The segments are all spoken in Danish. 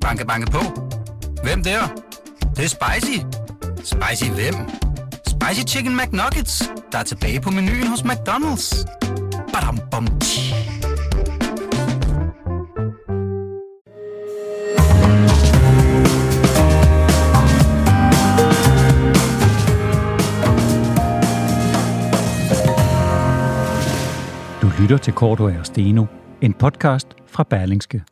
Banke, banke på. Hvem der? Det, det er spicy. Spicy hvem? Spicy Chicken McNuggets, der er tilbage på menuen hos McDonald's. Badum, bom, tji. Du lytter til Korto og Steno, en podcast fra Berlingske.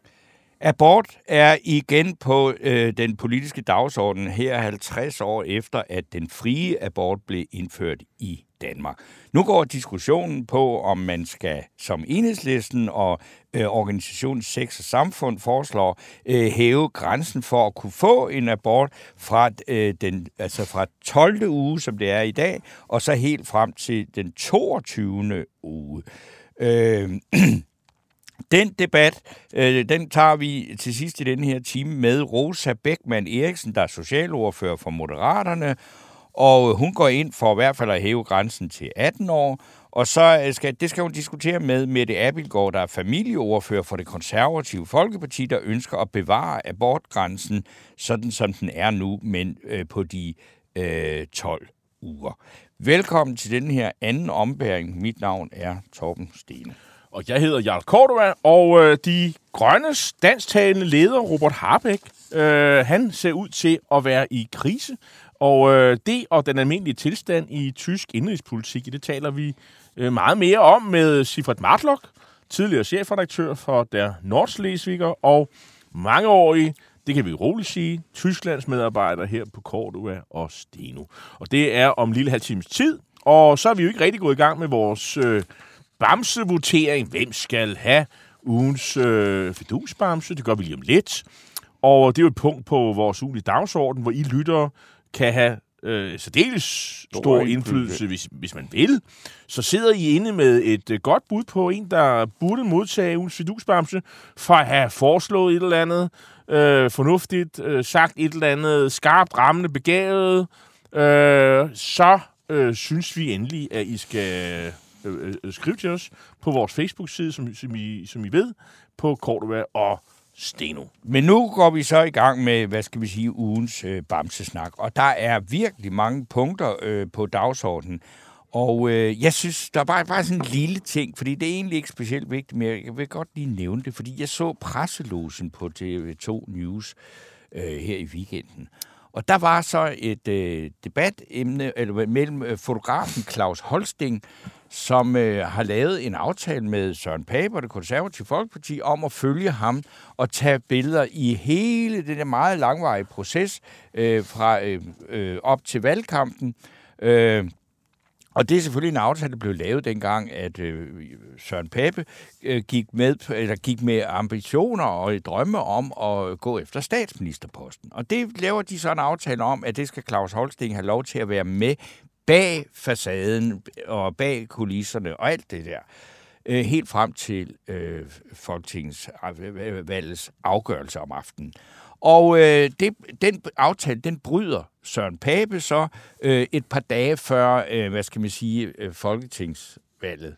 Abort er igen på øh, den politiske dagsorden her 50 år efter, at den frie abort blev indført i Danmark. Nu går diskussionen på, om man skal, som enhedslisten og øh, organisationen Sex og Samfund foreslår, øh, hæve grænsen for at kunne få en abort fra, øh, den, altså fra 12. uge, som det er i dag, og så helt frem til den 22. uge. Øh, den debat, øh, den tager vi til sidst i den her time med Rosa Beckmann Eriksen, der er socialordfører for Moderaterne, og hun går ind for i hvert fald at hæve grænsen til 18 år, og så øh, skal, det skal hun diskutere med Mette Abildgaard, der er familieordfører for det konservative Folkeparti, der ønsker at bevare abortgrænsen, sådan som den er nu, men øh, på de øh, 12 uger. Velkommen til den her anden ombæring. Mit navn er Torben Stene. Og jeg hedder Jarl Cordova, og øh, de grønnes dansktalende leder, Robert Harbeck, øh, han ser ud til at være i krise. Og øh, det og den almindelige tilstand i tysk indrigspolitik, det taler vi øh, meget mere om med Sifred Martlock, tidligere chefredaktør for der Nordslesviger og mangeårig, det kan vi roligt sige, Tysklands medarbejder her på Cordova og Steno. Og det er om lille halv times tid, og så er vi jo ikke rigtig gået i gang med vores øh, bamsevotering. Hvem skal have ugens øh, fidusbamse? Det gør vi lige om lidt. Og det er jo et punkt på vores ugenlige dagsorden, hvor I lyttere kan have øh, særdeles stor, stor indflydelse, hvis, hvis man vil. Så sidder I inde med et øh, godt bud på en, der burde modtage ugens fidusbamse, for at have foreslået et eller andet øh, fornuftigt, øh, sagt et eller andet skarpt, rammende, begavet, øh, så øh, synes vi endelig, at I skal øh, øh, øh skrive til os på vores Facebook-side, som, som, I, som I ved, på Cordova og Steno. Men nu går vi så i gang med, hvad skal vi sige, ugens øh, bamsesnak. Og der er virkelig mange punkter øh, på dagsordenen. Og øh, jeg synes, der er bare, bare sådan en lille ting, fordi det er egentlig ikke specielt vigtigt, men jeg vil godt lige nævne det, fordi jeg så presselosen på TV2 News øh, her i weekenden. Og der var så et øh, debatemne eller, mellem øh, fotografen Claus Holsting, som øh, har lavet en aftale med Søren Pape og det konservative Folkeparti om at følge ham og tage billeder i hele den der meget langvarige proces øh, fra øh, øh, op til valgkampen. Øh, og det er selvfølgelig en aftale, der blev lavet dengang, at øh, Søren Pape øh, gik, med, eller gik med ambitioner og drømme om at gå efter statsministerposten. Og det laver de så en aftale om, at det skal Claus Holsting have lov til at være med bag facaden og bag kulisserne og alt det der. Øh, helt frem til øh, Folketingets øh, øh, øh, afgørelse om aftenen. Og øh, det, den aftale, den bryder Søren Pape så øh, et par dage før, øh, hvad skal man sige, øh, Folketingsvalget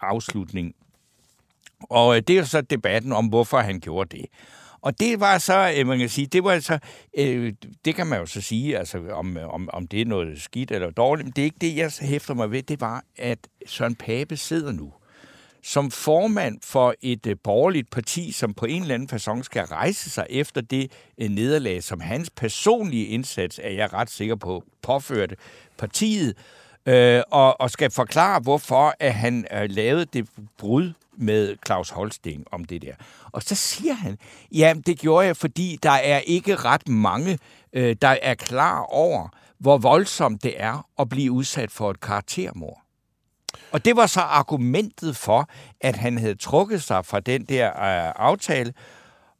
afslutning. Og øh, det er så debatten om, hvorfor han gjorde det. Og det var så, øh, man kan sige, det var så, øh, det kan man jo så sige, altså om, om, om det er noget skidt eller dårligt, men det er ikke det, jeg hæfter mig ved, det var, at Søren Pape sidder nu som formand for et øh, borgerligt parti, som på en eller anden façon skal rejse sig efter det øh, nederlag, som hans personlige indsats, er jeg ret sikker på, påførte partiet, øh, og, og skal forklare, hvorfor at han øh, lavede det brud med Claus Holsting om det der. Og så siger han, ja, det gjorde jeg, fordi der er ikke ret mange, øh, der er klar over, hvor voldsomt det er at blive udsat for et karaktermord. Og det var så argumentet for, at han havde trukket sig fra den der øh, aftale.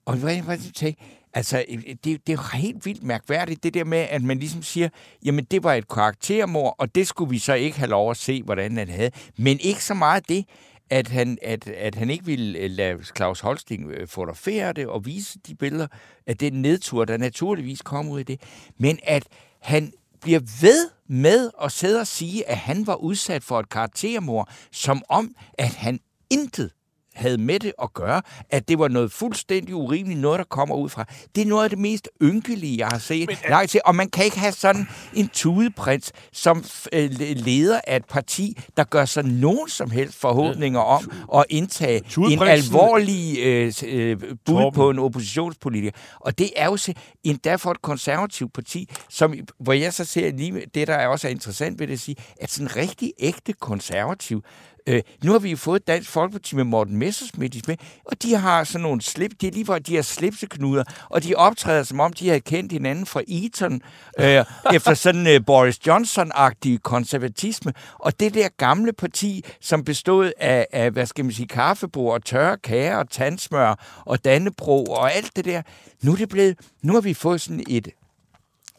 Og hvad var det til? Altså, øh, det, det er helt vildt mærkværdigt, det der med, at man ligesom siger, jamen det var et karaktermord, og det skulle vi så ikke have lov at se, hvordan han havde. Men ikke så meget det, at han, at, at han ikke ville øh, lade Claus Holsting øh, fotografere det og vise de billeder af den nedtur, der naturligvis kom ud af det, men at han bliver ved med at sidde og sige, at han var udsat for et karaktermord, som om, at han intet havde med det at gøre, at det var noget fuldstændig urimeligt, noget der kommer ud fra. Det er noget af det mest ynkelige, jeg har set. Men, Nej, til, og man kan ikke have sådan en tudeprins som øh, leder af et parti, der gør sig nogen som helst forhåbninger om at indtage en alvorlig øh, øh, bud Torben. på en oppositionspolitiker. Og det er jo endda for et konservativt parti, som, hvor jeg så ser lige det, der også er interessant ved det at sige, at sådan rigtig ægte konservativ, Øh, nu har vi jo fået Dansk Folkeparti med Morten Messersmith med, og de har sådan nogle slip, det er lige at de har slipseknuder, og de optræder som om, de har kendt hinanden fra Eton, øh, efter sådan øh, Boris Johnson-agtig konservatisme. Og det der gamle parti, som bestod af, af hvad skal man sige, kaffebord og tørre kager og tandsmør og dannebro og alt det der, nu er det blevet, nu har vi fået sådan et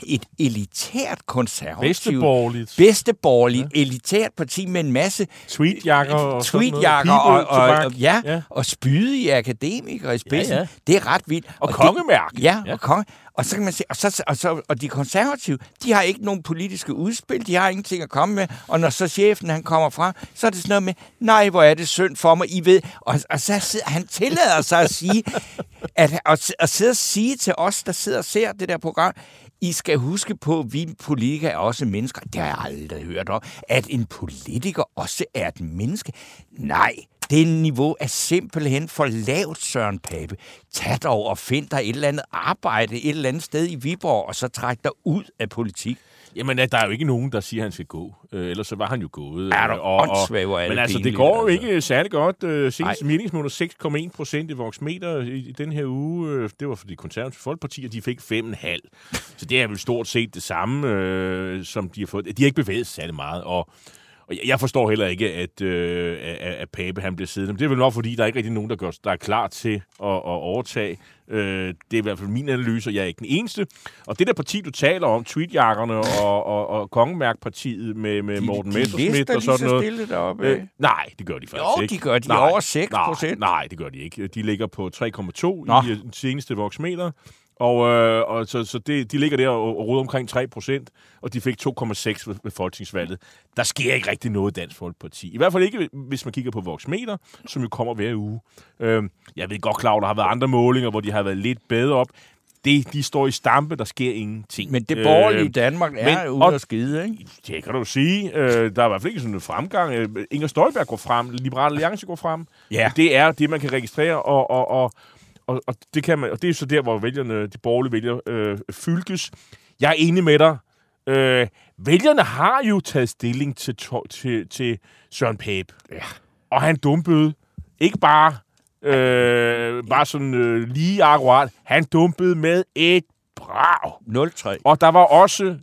et elitært konservativt... Bedsteborgerligt. Bedsteborgerligt, ja. elitært parti med en masse... Tweetjakker og Tweetjakker og, og, og, ja, ja, og spydige akademikere i spidsen. Ja, ja. Det er ret vildt. Og, og kongemærk. Ja, ja, og konge. Og så kan man se, og, så, og, så, og de konservative, de har ikke nogen politiske udspil, de har ingenting at komme med, og når så chefen han kommer fra, så er det sådan noget med, nej, hvor er det synd for mig, I ved, og, og så sidder, han tillader sig at sige, at, at, at sidde og sige til os, der sidder og ser det der program, i skal huske på, at vi politikere er også mennesker. Det har jeg aldrig hørt om. At en politiker også er et menneske. Nej, det niveau er simpelthen for lavt, Søren Pape. Tag dog og find dig et eller andet arbejde et eller andet sted i Viborg, og så træk dig ud af politik. Jamen, der er jo ikke nogen, der siger, at han skal gå. Øh, ellers så var han jo gået. Er du og, og, Men altså, det går jo altså. ikke særlig godt. Øh, senest meningsmåler 6,1 procent i voksmeter i, i den her uge. Øh, det var for de konservative folkepartier, de fik 5,5. Så det er vel stort set det samme, øh, som de har fået. De har ikke bevæget sig særlig meget, og og jeg forstår heller ikke, at, øh, at Pape han bliver siddende. Men det er vel nok, fordi der er ikke rigtig nogen, der, gør, der er klar til at, at overtage. Øh, det er i hvert fald min analyse, og jeg er ikke den eneste. Og det der parti, du taler om, tweetjakkerne og, og, og Kongemarkpartiet med, med de, Morten Messersmith og sådan noget. De deroppe, øh, nej, det gør de faktisk jo, ikke. de gør de nej, over 6 procent. Nej, nej, det gør de ikke. De ligger på 3,2 i den seneste voksmeter. Og, øh, og så, så det, de ligger der og, og råder omkring 3 procent, og de fik 2,6 ved, ved folketingsvalget. Der sker ikke rigtig noget i Dansk Folkeparti. I hvert fald ikke, hvis man kigger på Voxmeter, som jo kommer hver uge. Øh, jeg ved godt klar, der har været andre målinger, hvor de har været lidt bedre op. Det, de står i stampe, der sker ingenting. Men det borgerlige øh, Danmark er men, ude at skide, ikke? Det kan du sige. Øh, der er i hvert fald ikke sådan en fremgang. Øh, Inger Støjberg går frem, Liberale Alliance går frem. Ja. Det er det, man kan registrere, og, og, og og, og, det kan man, og det er så der, hvor vælgerne, de borgerlige vælger, øh, fylkes. Jeg er enig med dig. Øh, vælgerne har jo taget stilling til, til, til Søren Pape. Ja. Og han dumpede ikke bare, øh, bare sådan øh, lige akkurat. Han dumpede med et brag. 0-3. Og der var også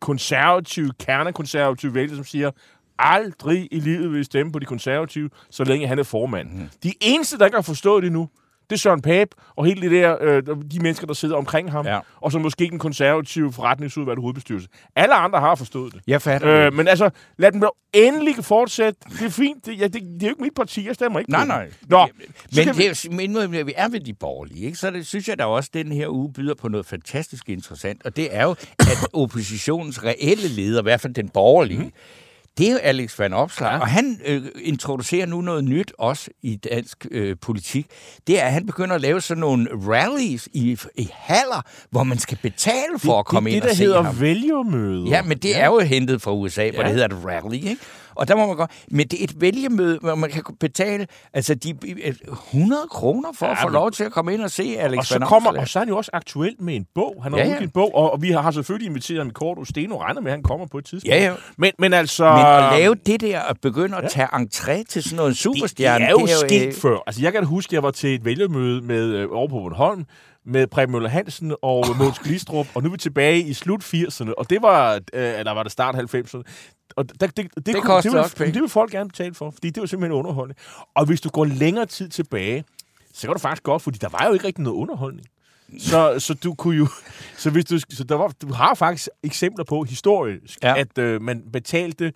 konservative, kernekonservative vælgere, som siger, aldrig i livet vil stemme på de konservative, så længe han er formand. Mm. De eneste, der ikke har forstået det nu, det er Søren Pape og hele det der, øh, de mennesker, der sidder omkring ham, ja. og så måske den konservative forretningsudvalg hovedbestyrelse. Alle andre har forstået det. Jeg fatter øh, Men altså, lad dem endelig fortsætte. Det er fint. Det, ja, det, det er jo ikke mit parti. Jeg stemmer ikke nej, på Nej, Nå, men, det, vi... men nu vi er ved de borgerlige, ikke? så det, synes jeg da også, at den her uge byder på noget fantastisk interessant, og det er jo, at oppositionens reelle leder, i hvert fald den borgerlige, mm det er jo Alex Van Opslag, ja. og han øh, introducerer nu noget nyt også i dansk øh, politik. Det er, at han begynder at lave sådan nogle rallies i, i haller, hvor man skal betale for det, at komme det, ind det, og se ham. Det, der hedder vælgermøde. Ja, men det ja. er jo hentet fra USA, ja. hvor det hedder et rally, ikke? Og der må man gå, men det er et vælgemøde, hvor man kan betale altså de 100 kroner for ja, at få lov til at komme ind og se Alex og så kommer, Og så er han jo også aktuel med en bog. Han har ja, ja. en bog, og, og vi har selvfølgelig inviteret ham i kort, og Steno regner med, at han kommer på et tidspunkt. Ja, ja. Men, men altså... Men at lave det der, at begynde at tage ja. entré til sådan noget superstjerne... Det, det er jo det er sket jo, øh... før. Altså, jeg kan huske, at jeg var til et vælgermøde med, øh, over på Bornholm, med Preben Møller Hansen og Måns Glistrup, og nu er vi tilbage i slut 80'erne, og det var, øh, eller var det start 90'erne, og det, det, det, det, kunne, det, vil, også det vil folk gerne betale for, fordi det var simpelthen underholdning. Og hvis du går længere tid tilbage, så går det faktisk godt, fordi der var jo ikke rigtig noget underholdning. Så, så du kunne jo... Så, hvis du, så der var, du har faktisk eksempler på historisk, ja. at øh, man betalte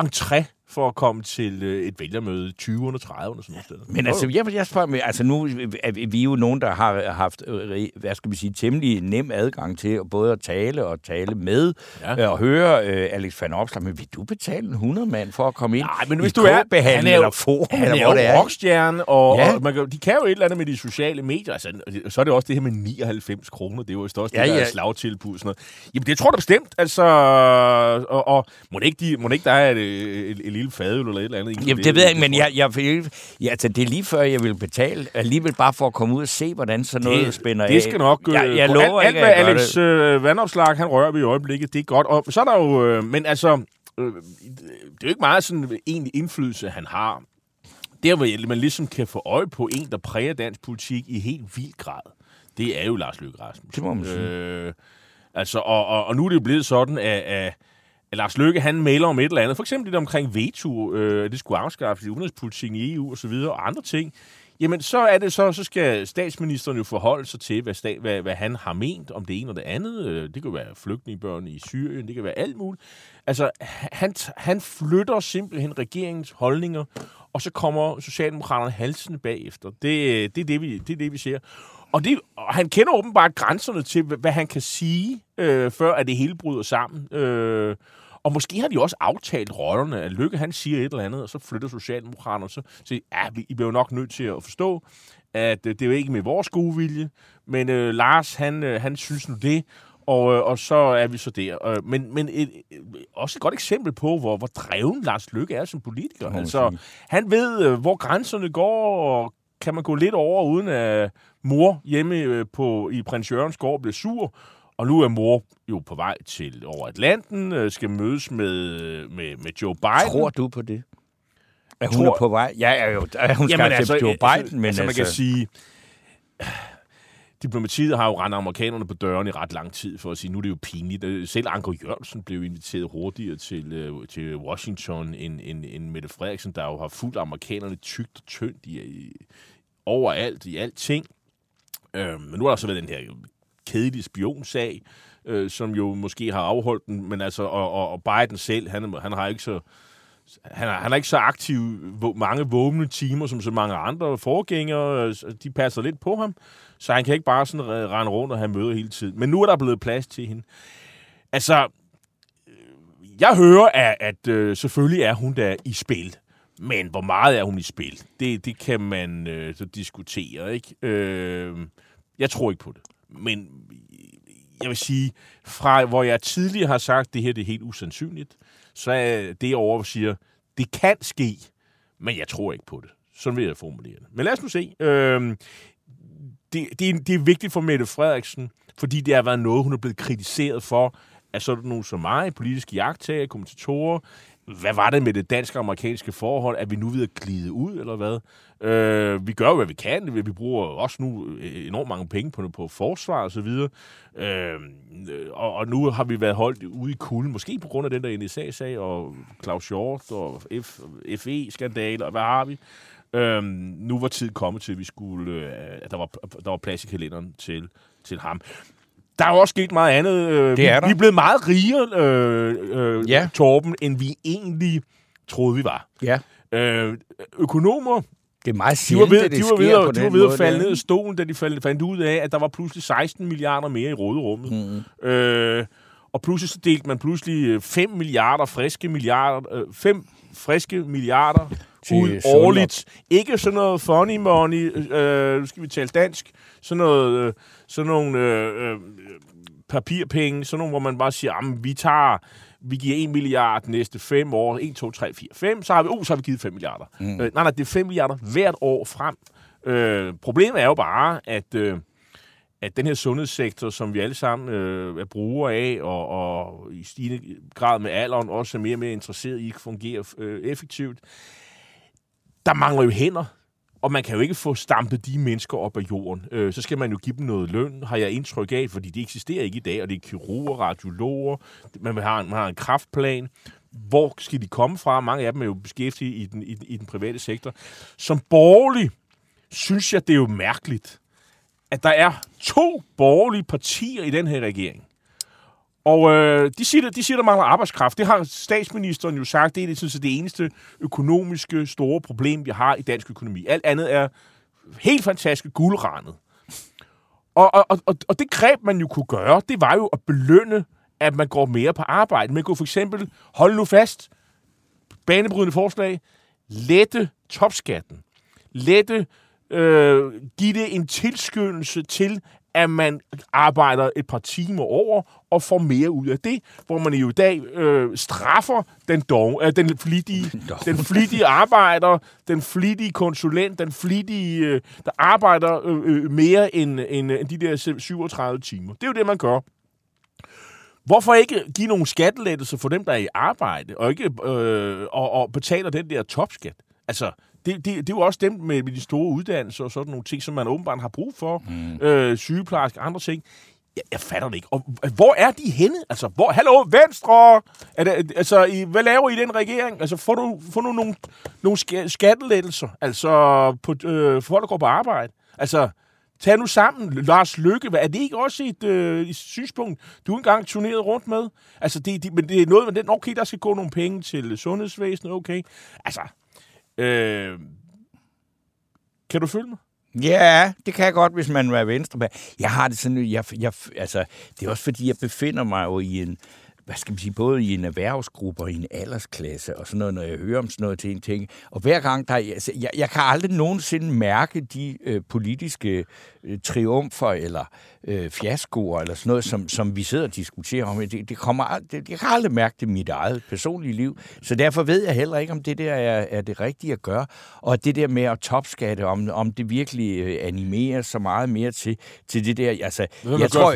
entré for at komme til øh, et vælgermøde i 20'erne, 30'erne sådan noget. Men altså, jeg, jeg spørger med, altså nu er vi jo nogen, der har haft, øh, hvad skal vi sige, temmelig nem adgang til både at tale og tale med, Ja. ja. og høre uh, Alex van Opslag, men vil du betale en 100 mand for at komme ind Nej, men hvis du er... Han er jo, eller forum, han eller er hvor det jo er? rockstjerne, og, Ja. og man kan, de kan jo et eller andet med de sociale medier. Altså, så er det også det her med 99 kroner. Det er jo også det, Ja, der er ja. slagtilbud. Sådan noget. Jamen, det tror jeg da bestemt. Altså, og, og må, det ikke, de, må det ikke der er et, et, et lille fadøl eller et eller andet? Jamen, det ved jeg ikke, men jeg, jeg, vil, ja, altså, det er lige før, jeg vil betale, alligevel bare for at komme ud og se, hvordan sådan noget det, spænder det skal nok... Øh, Jeg, jeg lover alt, ikke, alt, jeg hvad Alex det. øh, Vandopslag, han rører ved i øjeblikket, det er godt. Og så er der jo... Øh, men altså, øh, det er jo ikke meget sådan egentlig indflydelse, han har. Der, hvor man ligesom kan få øje på en, der præger dansk politik i helt vild grad, det er jo Lars Løkke Rasmussen. Det må man sige. Øh, altså, og, og, og nu er det jo blevet sådan, at, at Lars Løkke, han mailer om et eller andet. For eksempel det omkring veto, øh, det skulle afskaffes i udenrigspolitikken i EU og så videre, og andre ting. Jamen, så er det så, så skal statsministeren jo forholde sig til, hvad, stat, hvad, hvad han har ment om det ene og det andet. Øh, det kan være flygtningebørn i Syrien, det kan være alt muligt. Altså, han, han flytter simpelthen regeringens holdninger, og så kommer Socialdemokraterne halsende bagefter. Det, det, er, det, vi, det er det, vi ser. Og, det, og han kender åbenbart grænserne til, hvad, hvad han kan sige, øh, før at det hele bryder sammen. Øh, og måske har de også aftalt rollerne, at Lykke han siger et eller andet, og så flytter Socialdemokraterne, og så siger ja, vi- I bliver jo nok nødt til at forstå, at øh, det er jo ikke med vores gode vilje, men øh, Lars, han, øh, han synes nu det, og, øh, og så er vi så der. Øh, men men et, et, også et godt eksempel på, hvor, hvor dreven Lars Lykke er som politiker. Altså, han ved, øh, hvor grænserne går, og kan man gå lidt over, uden at mor hjemme øh, på, i Prins Jørgens gård bliver sur. Og nu er mor jo på vej til over Atlanten, øh, skal mødes med, med, med Joe Biden. Tror du på det? At hun Tror- er på vej? Ja, er jo, er hun skal altså, til Joe Biden, men altså, altså, man kan sige, diplomatiet har jo rendt amerikanerne på døren i ret lang tid for at sige, nu er det jo pinligt. Øh, Selv Anker Jørgensen blev inviteret hurtigere til, øh, til Washington end, end, end Mette Frederiksen, der jo har fulgt amerikanerne tygt og tyndt i, i, overalt, i alting. Øh, men nu har der så været den her kedelig spionsag, øh, som jo måske har afholdt den, men altså, og, og, og Biden selv, han, han har ikke så han er, han er ikke så aktiv mange vågne timer, som så mange andre forgængere. Øh, de passer lidt på ham, så han kan ikke bare sådan rende rundt og have møder hele tiden. Men nu er der blevet plads til hende. Altså, øh, jeg hører, at, at øh, selvfølgelig er hun der i spil. Men hvor meget er hun i spil? Det, det kan man øh, så diskutere, ikke? Øh, jeg tror ikke på det. Men jeg vil sige, fra hvor jeg tidligere har sagt, at det her det er helt usandsynligt, så er det over og siger, det kan ske, men jeg tror ikke på det. Sådan vil jeg formulere det. Men lad os nu se. Øhm, det, det, er, det er vigtigt for Mette Frederiksen, fordi det har været noget, hun er blevet kritiseret for, af sådan nogen som mig, politiske jagttager, kommentatorer. Hvad var det med det dansk-amerikanske forhold? Er vi nu ved at glide ud, eller hvad? Øh, vi gør jo, hvad vi kan. Vi vi bruger også nu øh, enormt mange penge på, på forsvar og så videre. Øh, og, og nu har vi været holdt ude i kulden, måske på grund af den der NSA-sag, og Claus Hjort og F, FE-skandaler, og hvad har vi? Øh, nu var tiden kommet til, at vi skulle, øh, at der var, der var plads i kalenderen til, til ham. Der er jo også sket meget andet. Øh, vi, er der. vi er blevet meget rigere, øh, øh, Ja. Torben, end vi egentlig troede, vi var. Ja, Øh, økonomer, det er meget de var sjældent, ved, at det de var ved, på at, de den var ved måde at falde ned af stolen, da de fandt, fandt ud af, at der var pludselig 16 milliarder mere i råderummet. Mm. Øh, og pludselig så delte man pludselig øh, 5 milliarder friske milliarder, øh, 5 friske milliarder ud årligt. Ikke sådan noget funny money, øh, nu skal vi tale dansk, sådan noget, øh, sådan nogle øh, øh, papirpenge, sådan nogle, hvor man bare siger, "Jamen, vi tager, vi giver 1 milliard næste 5 år, 1, 2, 3, 4, 5, så har vi, uh, så har vi givet 5 milliarder. Mm. Øh, nej, nej, det er 5 milliarder hvert år frem. Øh, problemet er jo bare, at, øh, at den her sundhedssektor, som vi alle sammen øh, er brugere af, og, og i stigende grad med alderen også er mere og mere interesseret i at fungere øh, effektivt, der mangler jo hænder. Og man kan jo ikke få stampet de mennesker op af jorden. Øh, så skal man jo give dem noget løn, har jeg indtryk af, fordi de eksisterer ikke i dag, og det er kirurger, radiologer, man har en, man har en kraftplan. Hvor skal de komme fra? Mange af dem er jo beskæftiget i den, i, den- i den private sektor. Som borgerlig synes jeg, det er jo mærkeligt, at der er to borgerlige partier i den her regering. Og øh, de, siger, de siger, der mangler arbejdskraft. Det har statsministeren jo sagt. Det er det, synes jeg, det eneste økonomiske store problem, vi har i dansk økonomi. Alt andet er helt fantastisk guldrandet. Og, og, og, og det greb, man jo kunne gøre, det var jo at belønne, at man går mere på arbejde. Man kunne for eksempel, holde nu fast, banebrydende forslag, lette topskatten. Lette, øh, give det en tilskyndelse til, at man arbejder et par timer over og får mere ud af det, hvor man jo i dag øh, straffer den, dog, øh, den, flittige, den flittige arbejder, den flittige konsulent, den flittige, øh, der arbejder øh, øh, mere end, end, end de der 37 timer. Det er jo det, man gør. Hvorfor ikke give nogle skattelettelser for dem, der er i arbejde, og ikke øh, og, og betaler den der topskat? Altså, det, det, det er jo også dem med, med de store uddannelser og sådan nogle ting, som man åbenbart har brug for. Mm. Øh, sygeplejerske og andre ting. Jeg, jeg fatter det ikke. Og hvor er de henne? Altså, hvor, hallo, Venstre! Er det, altså, I, hvad laver I i den regering? Altså, får du, får du nogle, nogle skattelettelser? Altså, på, øh, for at går på arbejde? Altså, tag nu sammen. Lars Lykke, er det ikke også et, øh, et synspunkt, du engang turnerede rundt med? Altså, det, det, men det er noget med den, okay, der skal gå nogle penge til sundhedsvæsenet, okay. Altså, øh, kan du følge mig? Ja, det kan jeg godt, hvis man er venstre. Jeg har det sådan, jeg, jeg, altså, det er også fordi, jeg befinder mig jo i en, hvad skal man sige, både i en erhvervsgruppe og i en aldersklasse og sådan noget, når jeg hører om sådan noget til en ting. Og hver gang, der altså, jeg, jeg kan aldrig nogensinde mærke de øh, politiske øh, triumfer eller øh, fiaskoer eller sådan noget, som, som vi sidder og diskuterer om. Det, det kommer, det, jeg kan aldrig mærke det i mit eget personlige liv. Så derfor ved jeg heller ikke, om det der er, er det rigtige at gøre. Og det der med at topskatte, om, om det virkelig øh, animerer så meget mere til, til det der. Altså, Hvad jeg tror,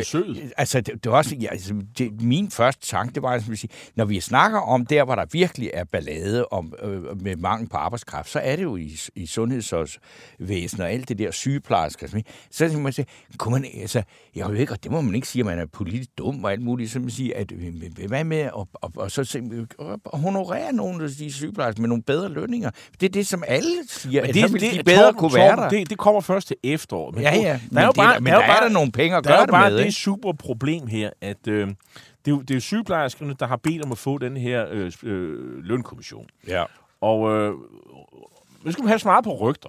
altså, det, det, var også, altså, det, min første tanke, det var, at sige, når vi snakker om der, hvor der virkelig er ballade om, øh, med mangel på arbejdskraft, så er det jo i, i sundhedsvæsen og alt det der sygeplejersker. Så må man sige, kunne man, altså, jeg ved ikke, og det må man ikke sige, at man er politisk dum og alt muligt, så man siger, at hvad med at og, og, og så honorere nogle af de sygeplejersker med nogle bedre lønninger. Det er det, som alle siger, men det, at det, de bedre Torben, kunne være der. Det, det kommer først til efteråret. Men ja, ja, men, der er jo bare, der, er, bare, der nogle penge at gøre det med. Der er bare det super problem her, at øh, det, er jo, det er jo sygeplejerskerne, der har bedt om at få den her øh, øh, lønkommission. Ja. Og øh, nu skal man have så meget på rygter.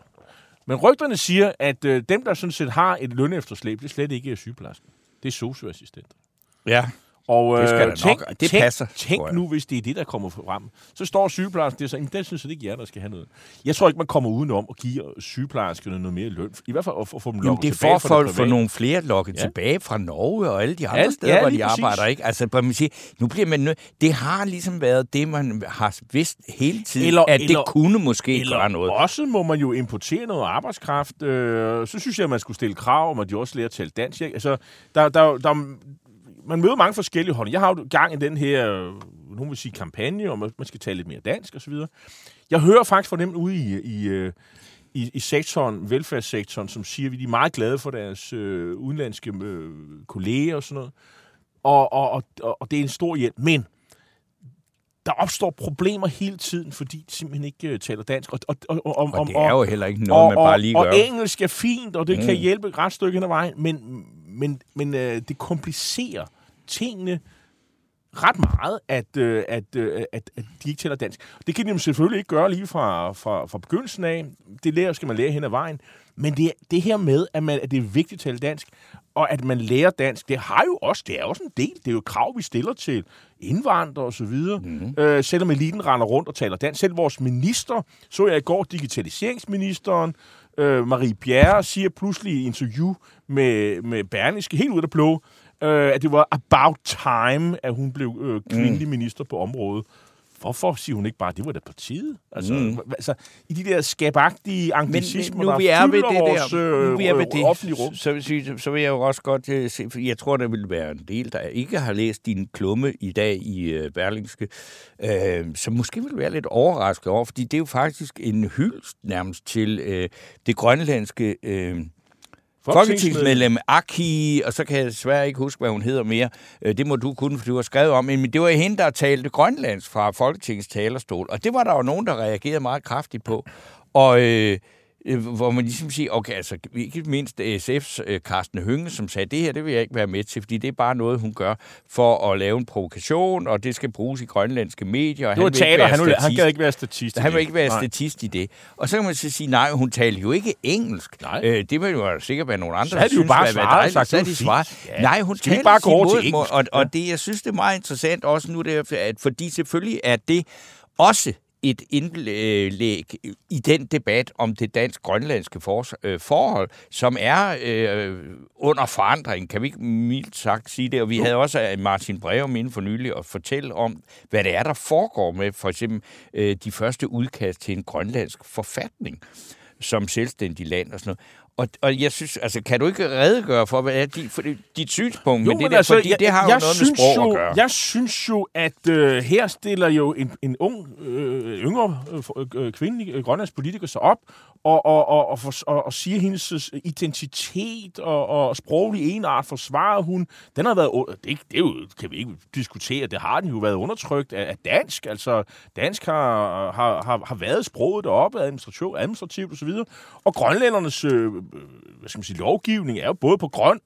Men rygterne siger, at øh, dem, der sådan set har et lønefterslæb, det er slet ikke sygeplejersker. Det er socioassistenter. Ja. Og det, skal øh, tænk, nok. det tænk, passer. Tænk nu, hvis det er det, der kommer frem. Så står sygeplejersken der og siger, det synes jeg ikke jer, der skal have noget. Jeg tror ikke, man kommer udenom at give sygeplejerskerne noget mere løn. I hvert fald at få dem Jamen, det er for, for, for nogle flere lokket ja. tilbage fra Norge og alle de andre ja, steder, ja, hvor de præcis. arbejder. Ikke? Altså, man sige, nu bliver man nø- Det har ligesom været det, man har vidst hele tiden, eller, at eller, det kunne måske eller gøre noget. også må man jo importere noget arbejdskraft. Øh, så synes jeg, at man skulle stille krav om, at de også lærer at tale dansk. Altså, der, der, der, man møder mange forskellige hold. Jeg har jo gang i den her, nogen vil sige, kampagne, om man skal tale lidt mere dansk osv. Jeg hører faktisk fra dem ude i, i, øh, i, i sektoren, velfærdssektoren, som siger, at de er meget glade for deres øh, udenlandske øh, kolleger og sådan noget. Og, og, og, og det er en stor hjælp. Men der opstår problemer hele tiden, fordi de simpelthen ikke uh, taler dansk. Og, og, og, og, og det er jo heller ikke noget, og, man bare lige gør. Og engelsk er fint, og det mm. kan hjælpe et ret stykke hen ad vejen, men, men, men uh, det komplicerer tingene ret meget, at, øh, at, øh, at, at de ikke taler dansk. Det kan de selvfølgelig ikke gøre lige fra, fra, fra begyndelsen af. Det lærer, skal man lære hen ad vejen. Men det, det her med, at, man, at det er vigtigt at tale dansk, og at man lærer dansk, det har jo også, det er også en del. Det er jo krav, vi stiller til indvandrere osv. Mm-hmm. Øh, selvom eliten render rundt og taler dansk. Selv vores minister, så jeg i går digitaliseringsministeren, øh, Marie Bjerre, siger pludselig i interview med, med Berniske, helt ud af blå, øh, at det var about time, at hun blev øh, kvindelig mm. minister på området. Hvorfor siger hun ikke bare, at det var da partiet? Altså, mm. altså i de der skabagtige anglicismer, nu, der vi er ved det vores der, nu vi er ved øh, det, offentlige rum. Så, så, så vil jeg jo også godt uh, se, for jeg tror, der vil være en del, der ikke har læst din klumme i dag i uh, Berlingske, uh, som måske vil være lidt overrasket over, fordi det er jo faktisk en hyldst nærmest til uh, det grønlandske... Uh, Folketingsmedlem Aki, og så kan jeg desværre ikke huske, hvad hun hedder mere. Øh, det må du kunne, for du har skrevet om. Men det var hende, der talte grønlandsk fra Folketingets talerstol. Og det var der jo nogen, der reagerede meget kraftigt på. Og øh, hvor man ligesom siger, okay, altså ikke mindst SF's øh, Carsten Hønge, som sagde, det her, det vil jeg ikke være med til, fordi det er bare noget, hun gør for at lave en provokation, og det skal bruges i grønlandske medier. Og Det var han teater, han, ville- han statist. gad ikke være statist. Han vil ikke være Nej. statist i det. Og så kan man så sige, nej, hun taler jo ikke engelsk. Nej. Øh, det vil jo sikkert være nogle andre, Så havde de jo synes, bare svaret sagt, Så de var svaret. Ja. Nej, hun taler bare modersmål, engelsk? Og, og det, jeg synes, det er meget interessant også nu, det er, at fordi selvfølgelig er det også et indlæg i den debat om det dansk-grønlandske for, øh, forhold, som er øh, under forandring, kan vi ikke mildt sagt sige det. Og vi havde også øh, Martin Breum inden for nylig at fortælle om, hvad det er, der foregår med for eksempel øh, de første udkast til en grønlandsk forfatning som selvstændig land og sådan noget. Og, og jeg synes, altså, kan du ikke redegøre for, hvad er dit, for dit synspunkt med det der? fordi det har jo noget med sprog jo, at gøre. Jeg synes jo, at øh, her stiller jo en, en ung, øh, yngre øh, for- øh, kvindelig øh, grønlandsk politiker sig op og, og, og, og, for, og, og siger hendes øh, identitet og, og sproglig enart forsvarer hun. Den har været, det, er det er jo, kan vi ikke diskutere, det har den jo været undertrykt af, af dansk. Altså, dansk har, har, har, har været sproget deroppe, administrativt, administrativt osv. Og grønlændernes øh, hvad skal man sige, lovgivning er jo både på grøn,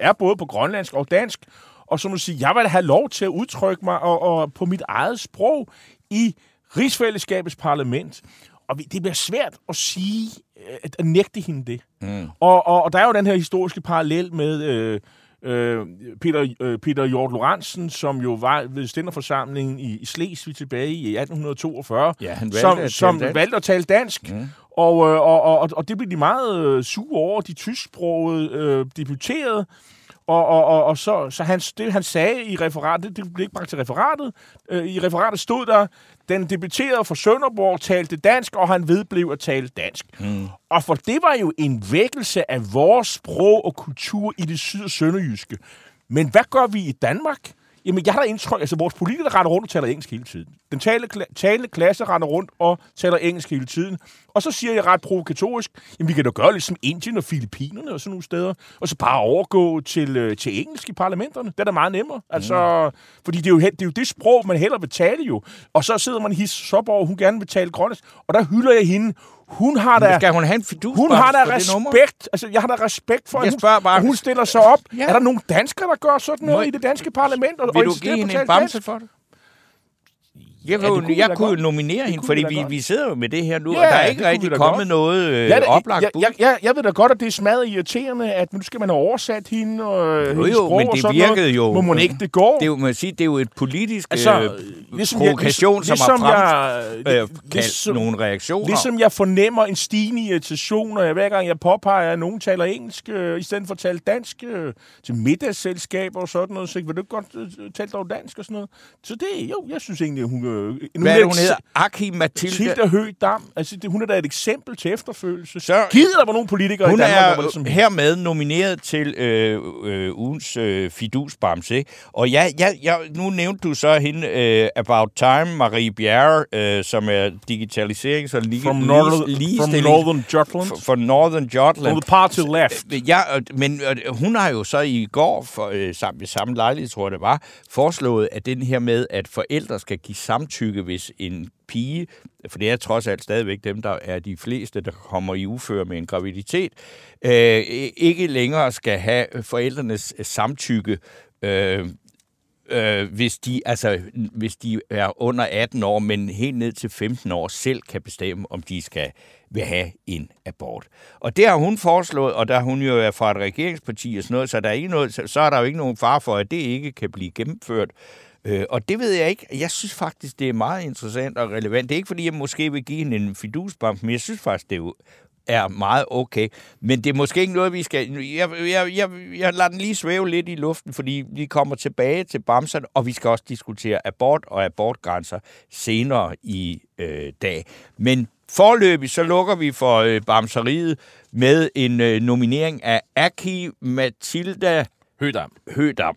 er både på grønlandsk og dansk. Og så må man sige, jeg vil have lov til at udtrykke mig og, og på mit eget sprog i rigsfællesskabets parlament. Og det bliver svært at sige, øh, at, at nægte hende det. Mm. Og, og, og der er jo den her historiske parallel med øh, øh, Peter, øh, Peter Hjort Lorentzen, som jo var ved stænderforsamlingen i, i Slesvig tilbage i 1842, Ja, han valgte som, at som valgte at tale dansk. Mm. Og, øh, og, og, og det blev de meget øh, sure over, de tysksprogede øh, debuterede. Og, og, og, og så, så han, det, han sagde i referatet, det blev ikke bragt til referatet, øh, i referatet stod der, den debuterede fra Sønderborg, talte dansk, og han vedblev at tale dansk. Mm. Og for det var jo en vækkelse af vores sprog og kultur i det syd- og sønderjyske. Men hvad gør vi i Danmark? Jamen, jeg har da indtryk, altså vores politikere render rundt og taler engelsk hele tiden. Den talende, talende klasse render rundt og taler engelsk hele tiden. Og så siger jeg ret provokatorisk, jamen vi kan da gøre ligesom Indien og Filippinerne og sådan nogle steder, og så bare overgå til, øh, til engelsk i parlamenterne. Det er da meget nemmere. Altså, fordi det er, jo, det er jo det sprog, man hellere vil tale jo. Og så sidder man i his Soborg, hun gerne vil tale grønlandsk, og der hylder jeg hende. Hun har da... Skal hun have en fidus Hun har da respekt. Altså, jeg har da respekt for, at hun, bare- hun stiller sig op. Ja. Er der nogen danskere, der gør sådan noget Må- i det danske parlament? Og, Vil og du give hende en bamse for det? Jeg, Ja, ja, kunne, kunne jeg da kunne godt. nominere hende, kunne fordi vi da vi, godt. vi sidder jo med det her nu, Ja, og der er ikke kunne rigtig da kommet godt. noget øh, Ja, det, oplagt jeg, jeg, jeg, jeg ved da godt, at det er smadret irriterende, at nu skal man have oversat hende og Jo, hendes sprog men og det sådan virkede noget. jo- Må man ikke det går? Det er jo, man siger, det er jo et politisk altså, øh, ligesom provokation, jeg, som har jeg, frem, jeg, øh, kaldt nogle reaktioner. Ligesom jeg fornemmer en stigende irritation, jeg hver gang jeg påpeger, at nogen taler engelsk, øh, i stedet for at tale dansk øh, til middagsselskaber og sådan noget, så vil du godt øh, tale dog dansk og sådan noget. Så det, jo, jeg synes egentlig, hun... Øh, Hvad er det, hun hedder? Aki Mathilde. Tilda Høgh Dam. Altså, det, hun er da et eksempel til efterfølgelse. Så- Gider der var nogle politikere Hun i Danmark, der er ligesom hermed nomineret til øh, øh, ugens øh, fidusbamse. Og ja, ja, ja, nu nævnte du så hende øh, About Time, Marie Bjerre, øh, som er digitaliserings- og lige, From, Northern, from ligestilling Northern Jutland. for, Northern Jutland. From the party left. Øh, Ja, men øh, hun har jo så i går, for, øh, sammen, samme lejlighed, tror jeg det var, foreslået, at den her med, at forældre skal give samtykke, hvis en pige, for det er trods alt stadigvæk dem, der er de fleste, der kommer i uføre med en graviditet, øh, ikke længere skal have forældrenes øh, samtykke, øh, øh, hvis, de, altså, hvis de er under 18 år, men helt ned til 15 år selv kan bestemme, om de skal vil have en abort. Og det har hun foreslået, og der hun jo er fra et regeringsparti og sådan noget, så, der er ikke noget, så, så er der jo ikke nogen far for, at det ikke kan blive gennemført. Øh, og det ved jeg ikke. Jeg synes faktisk, det er meget interessant og relevant. Det er ikke, fordi jeg måske vil give hende en fidusbamp, men jeg synes faktisk, det er meget okay. Men det er måske ikke noget, vi skal... Jeg, jeg, jeg, jeg lader den lige svæve lidt i luften, fordi vi kommer tilbage til bamserne, og vi skal også diskutere abort og abortgrænser senere i øh, dag. Men forløbig så lukker vi for øh, bamseriet med en øh, nominering af Aki Matilda Høgdam. Hødam.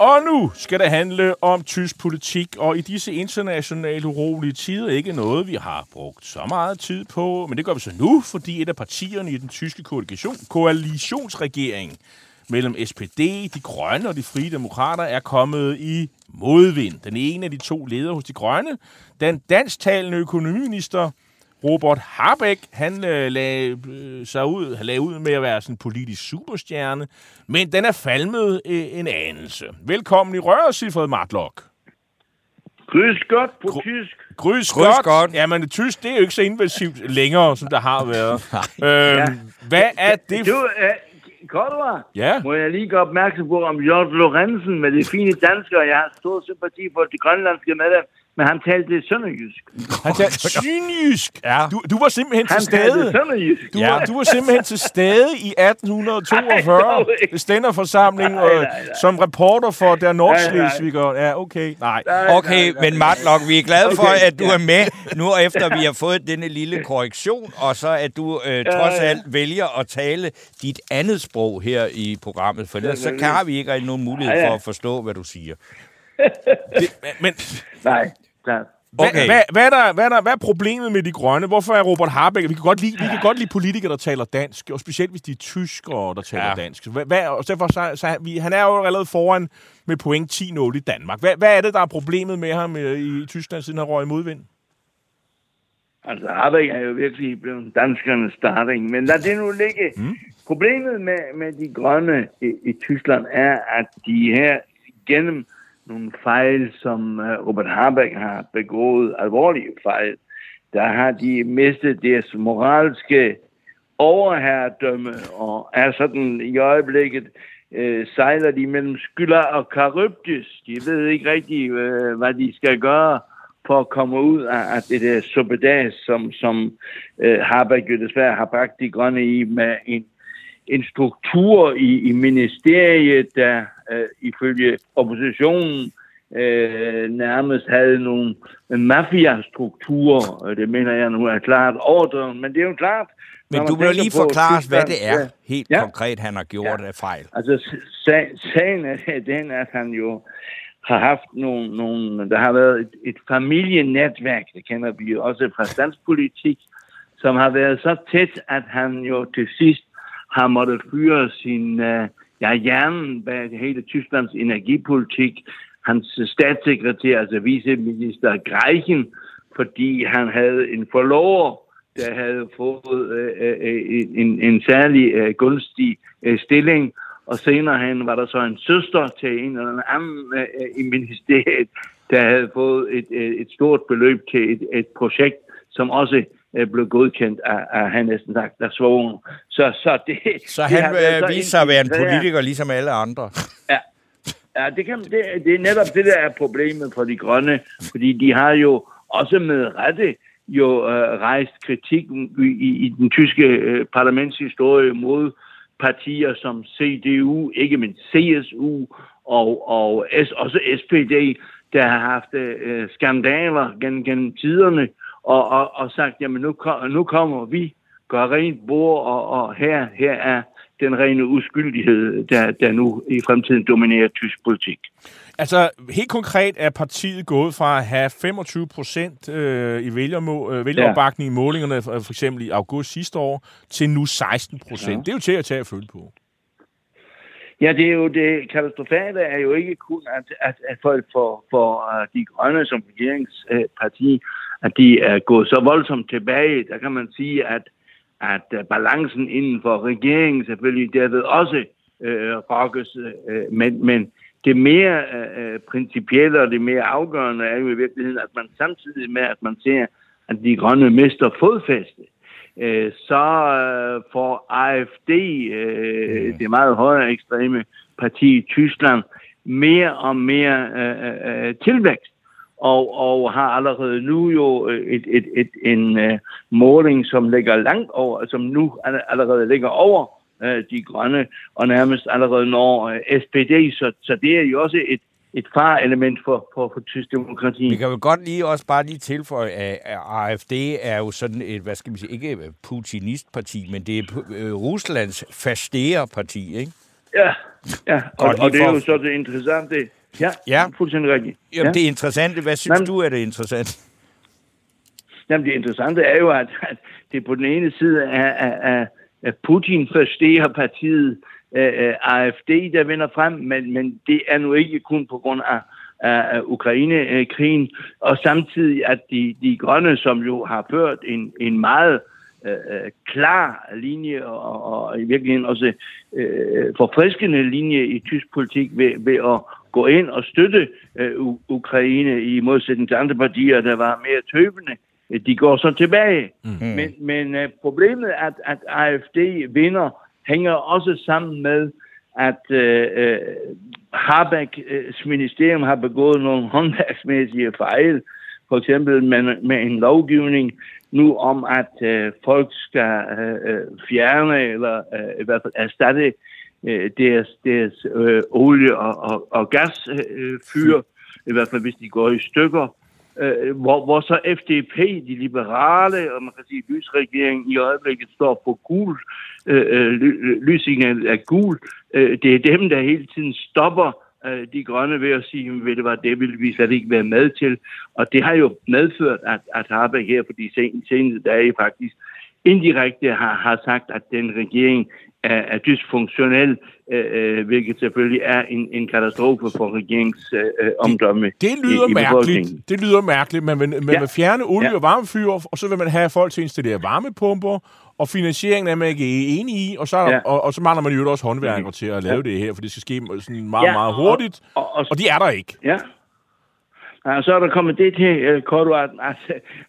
Og nu skal det handle om tysk politik, og i disse internationale urolige tider ikke noget, vi har brugt så meget tid på, men det gør vi så nu, fordi et af partierne i den tyske koalition, koalitionsregering mellem SPD, de grønne og de frie demokrater er kommet i modvind. Den ene af de to ledere hos de grønne, den dansktalende økonomiminister Robert Habeck, han øh, lagde, øh, sig ud, lagde ud med at være sådan en politisk superstjerne, men den er falmet øh, en anelse. Velkommen i røret, Silfred Martlock. Grüß godt på Gru- tysk. Grüß, Grüß godt. Gott. Jamen, det tysk, det er jo ikke så invasivt længere, som der har været. øhm, Hvad er det? Du, øh, Cordova, Ja. må jeg lige gøre opmærksom på om Jørgen Lorentzen med det fine danskere. Jeg har stor sympati for det grønlandske medlem, men han talte sønderjysk. Han talte synjysk. Ja. Du, du var simpelthen Han til stede. sønderjysk. Du, Ja. var, du var simpelthen til stede i 1842 Nej, dog ikke. ved stænderforsamling Nej, øh, nej, nej. som reporter for der. Nordslesviger. Ja, okay. Nej. Okay, nej, nej. men Martlock, vi er glade for, Okay, at du ja. er med nu, efter vi har fået denne lille korrektion, og så at du øh, trods ja. alt vælger at tale dit andet sprog her i programmet, for ellers så kan vi ikke rigtig nogen mulighed for at forstå, hvad du siger. Det, men Nej, klart. hvad, Okay. hvad, hvad, er der, hvad, er der, hvad er problemet med de grønne? Hvorfor er Robert Habeck... Vi kan godt lide, vi kan godt lide politikere, der taler dansk, og specielt hvis de er tyskere, der taler Ja. dansk. Hvad, hvad, og derfor, så, så, han- vi, han er jo allerede foran med point 10-0 i Danmark. Hvad, hvad er det, der er problemet med ham øh, i Tyskland, siden han røg i modvind? Altså, Habeck er jo virkelig blevet danskernes starting, men lad det nu ligge. Mm. Problemet med, med de grønne i, i Tyskland er, at de her gennem nogle fejl, som øh, Robert Habeck har begået, alvorlige fejl, der har de mistet deres moralske overherredømme, og er sådan i øjeblikket øh, sejler de mellem skylder og karybdys. De ved ikke rigtig, øh, hvad de skal gøre for at komme ud af, af det der suppedas, som, som øh, Habeck jo desværre har bragt de grønne i med en, en struktur i, i ministeriet, der øh, ifølge oppositionen øh, nærmest havde nogle mafia-strukturer. Øh, Det mener jeg nu er klart overdrevet, men det er jo klart... Men du må tænker lige forklare os, hvad det er Ja. helt Ja. konkret, han har gjort Ja. af fejl. Altså, sa- sagen er den, at han jo har haft nogle, nogle der har været et, et familienetværk, det kender vi jo også fra dansk politik, som har været så tæt, at han jo til sidst har måttet fyre sin, ja, hjernen bag hele Tysklands energipolitik, hans statssekretær, altså viceminister Greichen, fordi han havde en forlover, der havde fået øh, øh, øh en, en særlig øh, gunstig øh, stilling, og senere hen var der så en søster til en eller anden øh, øh, i ministeriet, der havde fået et, øh, et stort beløb til et, et projekt, som også blev godkendt af, af han næsten sagt, af svogen. Så, så det, Så det han har været så øh, viste sig at være en politiker, ligesom alle andre. Ja, det, kan, det, det er netop det, der er problemet for de grønne, fordi de har jo også med rette jo øh, rejst kritik i, i, i den tyske øh, parlamentshistorie mod partier som CDU, ikke mindst CSU og, og S, også SPD, der har haft øh, skandaler gennem, gennem tiderne og, og, og sagt, jamen nu, kom- nu kommer vi, gør rent bord, og, og her, her er den rene uskyldighed, der, der nu i fremtiden dominerer tysk politik. Altså, helt konkret er partiet gået fra at have 25 procent øh, i vælgermo- øh, vælgeropbakning i målingerne, for, for eksempel i august sidste år, til nu 16 procent. Ja. Det er jo til at tage at følge på. Ja, det er jo det katastrofale er jo ikke kun, at, at, at for, for, for uh, øh, de grønne som regeringsparti, at de er gået så voldsomt tilbage. Der kan man sige, at, at uh, balancen inden for regeringen selvfølgelig derved også øh, rokkes. Øh, men, men det mere øh, principielle og det mere afgørende er jo i virkeligheden, at man samtidig med, at man ser, at de grønne mister fodfæste, øh, så øh, får AFD, øh, det meget højere ekstreme parti i Tyskland, mere og mere øh, øh, tilvækst. Og, og har allerede nu jo øh, et, et, et, en øh, måling, som ligger langt over, som nu all- allerede ligger over øh, de grønne, og nærmest allerede når øh, SPD, så, så det er jo også et, et fareelement for, for, for tysk demokrati. Vi kan jo godt lige også bare lige tilføje, at at AFD er jo sådan et, hvad skal man sige, ikke putinistparti, men det er øh, Ruslands fastere parti, ikke? Ja, ja. Og, Godt, og det er jo så det interessante. Ja, Ja. fuldstændig rigtigt. Jamen, ja. det er interessant. Hvad synes Men- du er det interessant? Jamen, det interessante er jo, at, at det på den ene side er, er, at Putin forstår partiet øh, øh, AFD, der vinder frem, men, men det er nu ikke kun på grund af, af, Ukraine-krigen, og samtidig at de, de grønne, som jo har ført en, en meget øh, øh, klar linje, og, og i virkeligheden også øh, forfriskende linje i tysk politik ved, ved at gå ind og støtte øh, Ukraine i modsætning til andre partier, der var mere tøvende. De går så tilbage. Mm. Men, men øh, problemet, at, at AFD vinder, hænger også sammen med, at øh, øh, Habecks ministerium har begået nogle håndværksmæssige fejl, for eksempel med, med en lovgivning nu om, at øh, folk skal øh, øh, fjerne eller øh, i hvert fald erstatte øh, deres, deres øh, olie- og, og, og gasfyr, øh, fyr, i hvert fald hvis de går i stykker. Øh, hvor, hvor så FDP, de liberale, og man kan sige lysregeringen i øjeblikket står på gul, øh, øh, ly- øh, er gul. Øh, det er dem, der hele tiden stopper øh, de grønne ved at sige, ved det var det ville vi slet ikke være med til. Og det har jo medført, at, at Harbeck her på de sen, seneste dage faktisk indirekte har, har sagt, at den regering er, er dysfunktionel, øh, øh, hvilket selvfølgelig er en, en katastrofe for regeringens øh, øh, omdømme Det lyder i, i mærkeligt. Det lyder mærkeligt. Man vil, man Ja. vil fjerne olie- Ja. og varmefyr, og så vil man have folk til at installere varmepumper, og finansieringen er man ikke enig i, og så, ja. Ja. og, og så mangler man jo også håndværkere til at lave Ja. det her, for det skal ske sådan meget, Ja, meget og- hurtigt, og- og- og de er der ikke. Ja. Og så er der kommet det til, uh, Kortvarden, at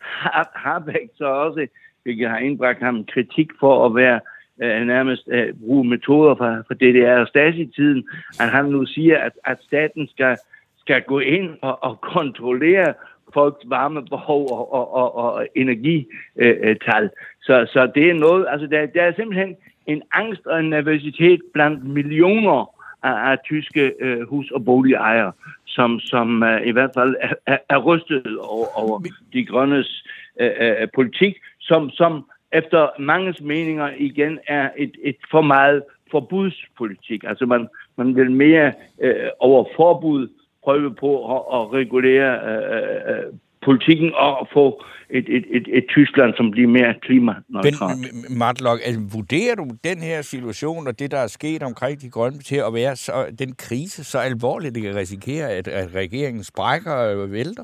Har- Harbeck så også, hvilket har indbragt ham kritik for at være uh, nærmest uh, bruge metoder fra, fra DDR og Stasi-tiden, at han nu siger, at, at staten skal, skal gå ind og, og kontrollere folks varmebehov og, og, og, og energital. Så, så det er noget, altså der, der er simpelthen en angst og en nervøsitet blandt millioner af, af tyske øh, hus- og boligejere, som, som øh, i hvert fald er, er, er rystet over, over de grønnes øh, øh, politik, som, som efter manges meninger igen er et, et for meget forbudspolitik. Altså man, man vil mere øh, over forbud prøve på at, at regulere øh, øh politikken og få et, et, et, et Tyskland, som bliver mere Men klimaneutralt. Men Martlok, altså, vurderer du den her situation og det, der er sket omkring de grønne til at være så, den krise så alvorligt, det kan risikere, at, at regeringen sprækker og vælter?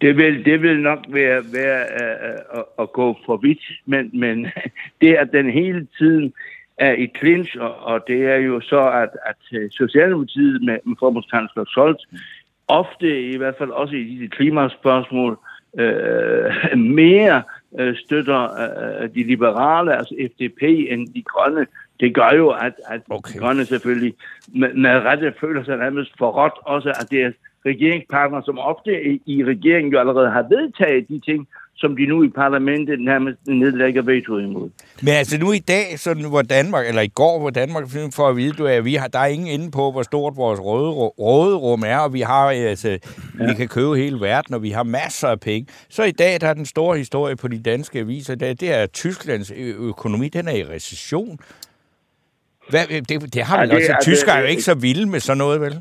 Det vil, det vil nok være, være uh, at, at gå for vidt, men, men det at den hele tiden er i clinch, og, og det er jo så, at, at øh, Socialdemokratiet med, med forbundskansler Scholz ofte, i hvert fald også i disse klimaspørgsmål, øh, mere øh, støtter øh, de liberale, altså FDP, end de grønne. Det gør jo, at, at Okay. de grønne selvfølgelig med, med rette føler sig nærmest forrådt, også at deres regeringspartnere, som ofte i, regeringen jo allerede har vedtaget de ting, som de nu i parlamentet nærmest nedlægger veto imod. Men altså nu i dag, sådan, hvor Danmark, eller i går, hvor Danmark for at vide, du, at vi har, der er ingen inde på, hvor stort vores råde, råderum er, og vi har, altså, ja. vi kan købe hele verden, og vi har masser af penge. Så i dag, der er den store historie på de danske aviser, det er, det er at Tysklands økonomi, den er i recession. Hvad, det, det har Ja, vel det også, er- tyskere er jo ikke så vilde med sådan noget, vel?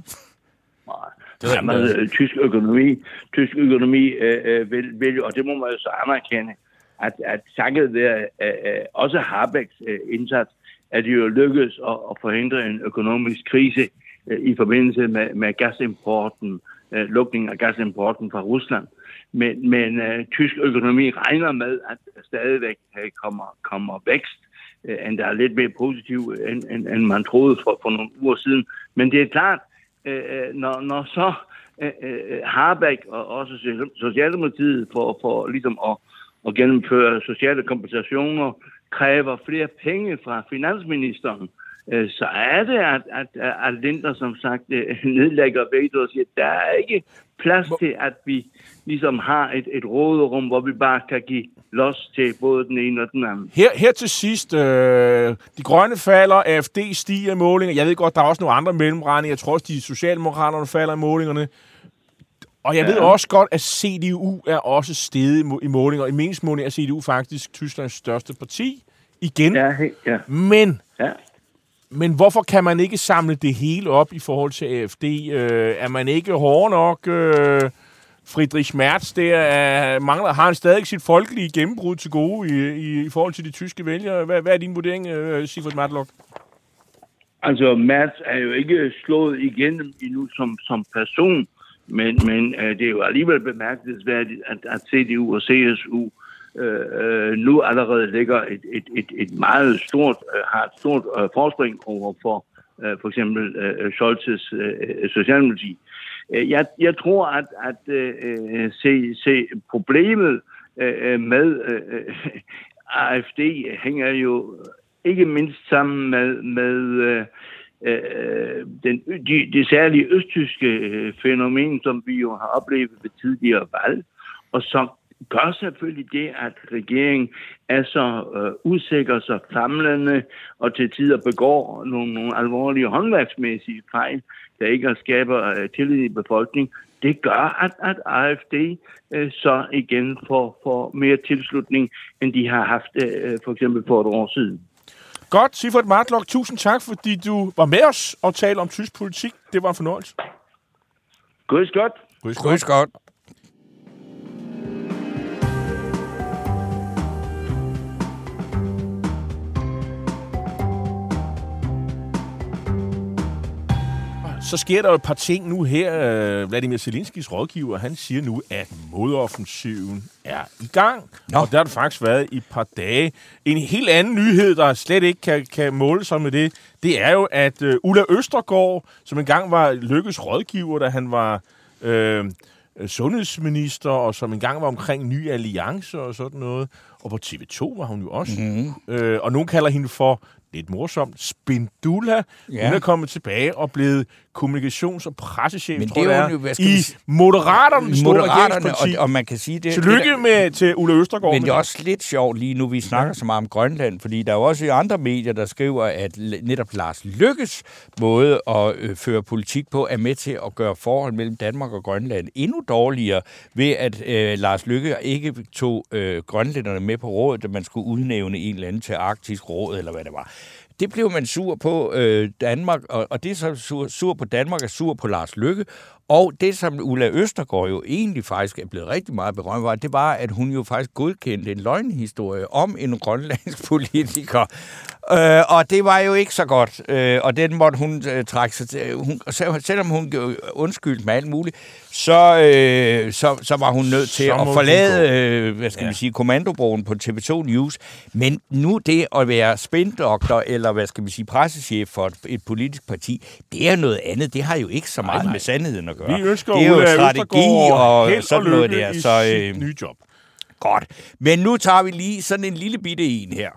Det er med, øh, tysk økonomi, tysk økonomi øh, øh, vil, vil, og det må man jo så anerkende, at, at takket være øh, øh, også Habecks øh, indsats, at det jo lykkedes at, at forhindre en økonomisk krise øh, i forbindelse med, med gasimporten, øh, lukningen af gasimporten fra Rusland. Men, men øh, tysk økonomi regner med, at der stadigvæk øh, kommer, kommer vækst, øh, endda er lidt mere positiv, end, end, end man troede for, for nogle uger siden. Men det er klart, Øh, øh, når, når så øh, øh Harbæk og også Socialdemokratiet for, for ligesom at, at gennemføre sociale kompensationer kræver flere penge fra finansministeren, øh, så er det, at, at, at Linder som sagt øh, nedlægger veto og siger, at der er ikke plads til, at vi ligesom har et, et råderum, hvor vi bare kan give los til både den ene og den anden. Her, her til sidst, øh, de grønne falder, AFD stiger i målinger. Jeg ved godt, der er også nogle andre mellemregninger. Jeg tror også, de socialdemokraterne falder i målingerne. Og jeg ja. ved også godt, at CDU er også steget i må- i målinger. I meningsmålinger er CDU faktisk Tysklands største parti. Igen. Ja, he- ja, Men ja men hvorfor kan man ikke samle det hele op i forhold til AFD? Øh, er man ikke hård nok? Øh, Friedrich Merz der er, mangler, har han stadig sit folkelige gennembrud til gode i, i, i forhold til de tyske vælgere. Hvad, hvad er din vurdering, øh, Sigurd Matlock? Altså, Merz er jo ikke slået igennem endnu som, som person, men, men øh, det er jo alligevel bemærkelsesværdigt, at, at CDU og CSU Øh, øh, nu allerede ligger et, et, et, et meget stort, øh, har et stort øh, forspring over for øh, for eksempel øh, Scholz's øh, Socialdemokrati. Øh, jeg, jeg tror, at, at øh, se, se problemet øh, med øh, AFD hænger jo ikke mindst sammen med, med øh, øh, den, de, de særlige østtyske øh, fænomen, som vi jo har oplevet ved tidligere valg, og som gør selvfølgelig det, at regeringen er så øh, usikker, så famlende, og til tider begår nogle, nogle alvorlige håndværksmæssige fejl, der ikke skaber øh, tillid i befolkningen. Det gør, at, at AFD øh, så igen får, får mere tilslutning, end de har haft øh, for eksempel for et år siden. Godt, Sifert Martlock, tusind tak, fordi du var med os og talte om tysk politik. Det var en fornøjelse. Grüß godt. Grüß godt. Så sker der jo et par ting nu her. Øh, Vladimir Zelinskis rådgiver, han siger nu, at modoffensiven er i gang. Nå. Og der har det faktisk været i et par dage. En helt anden nyhed, der slet ikke kan, kan måle sig med det, det er jo, at uh, Ulla Østergaard, som engang var Lykkes rådgiver, da han var øh, sundhedsminister, og som engang var omkring ny alliance og sådan noget, og på TV2 var hun jo også. Mm-hmm. Øh, og nogen kalder hende for lidt morsomt, Spindula. Ja. Hun er kommet tilbage og blevet kommunikations- og pressechef, Men tror det er jeg, jo i Moderaterne, store Moderaterne, og, og man kan sige det... Tillykke det, med til Ulla Østergaard. Men det er også lidt sjovt lige nu, vi snakker så meget om Grønland, fordi der er jo også andre medier, der skriver, at netop Lars Lykkes måde at øh, føre politik på er med til at gøre forhold mellem Danmark og Grønland endnu dårligere, ved at øh, Lars Lykke ikke tog øh, grønlænderne med på rådet, da man skulle udnævne en eller anden til Arktisk Råd, eller hvad det var. Det blev man sur på øh, Danmark, og, og det som sur, sur på Danmark er sur på Lars Lykke. Og det, som Ulla Østergaard jo egentlig faktisk er blevet rigtig meget berømt var, det var, at hun jo faktisk godkendte en løgnhistorie om en grønlandsk politiker. Øh, og det var jo ikke så godt. Øh, og den måtte hun øh, trække sig til. Hun, selv- selvom hun gjorde undskyld med alt muligt, så, øh, så, så var hun nødt til Så at forlade øh, hvad skal Ja. man sige, kommandobroen på TV2 News. Men nu det at være spindoktor, eller hvad skal man sige, pressechef for et, et politisk parti, det er noget andet. Det har jo ikke så meget nej. med sandheden at gøre. Vi ønsker det er jo Ulla strategi og held sådan og noget der. i Så sit øh, nye job. godt. Men nu tager vi lige sådan en lille bitte en her.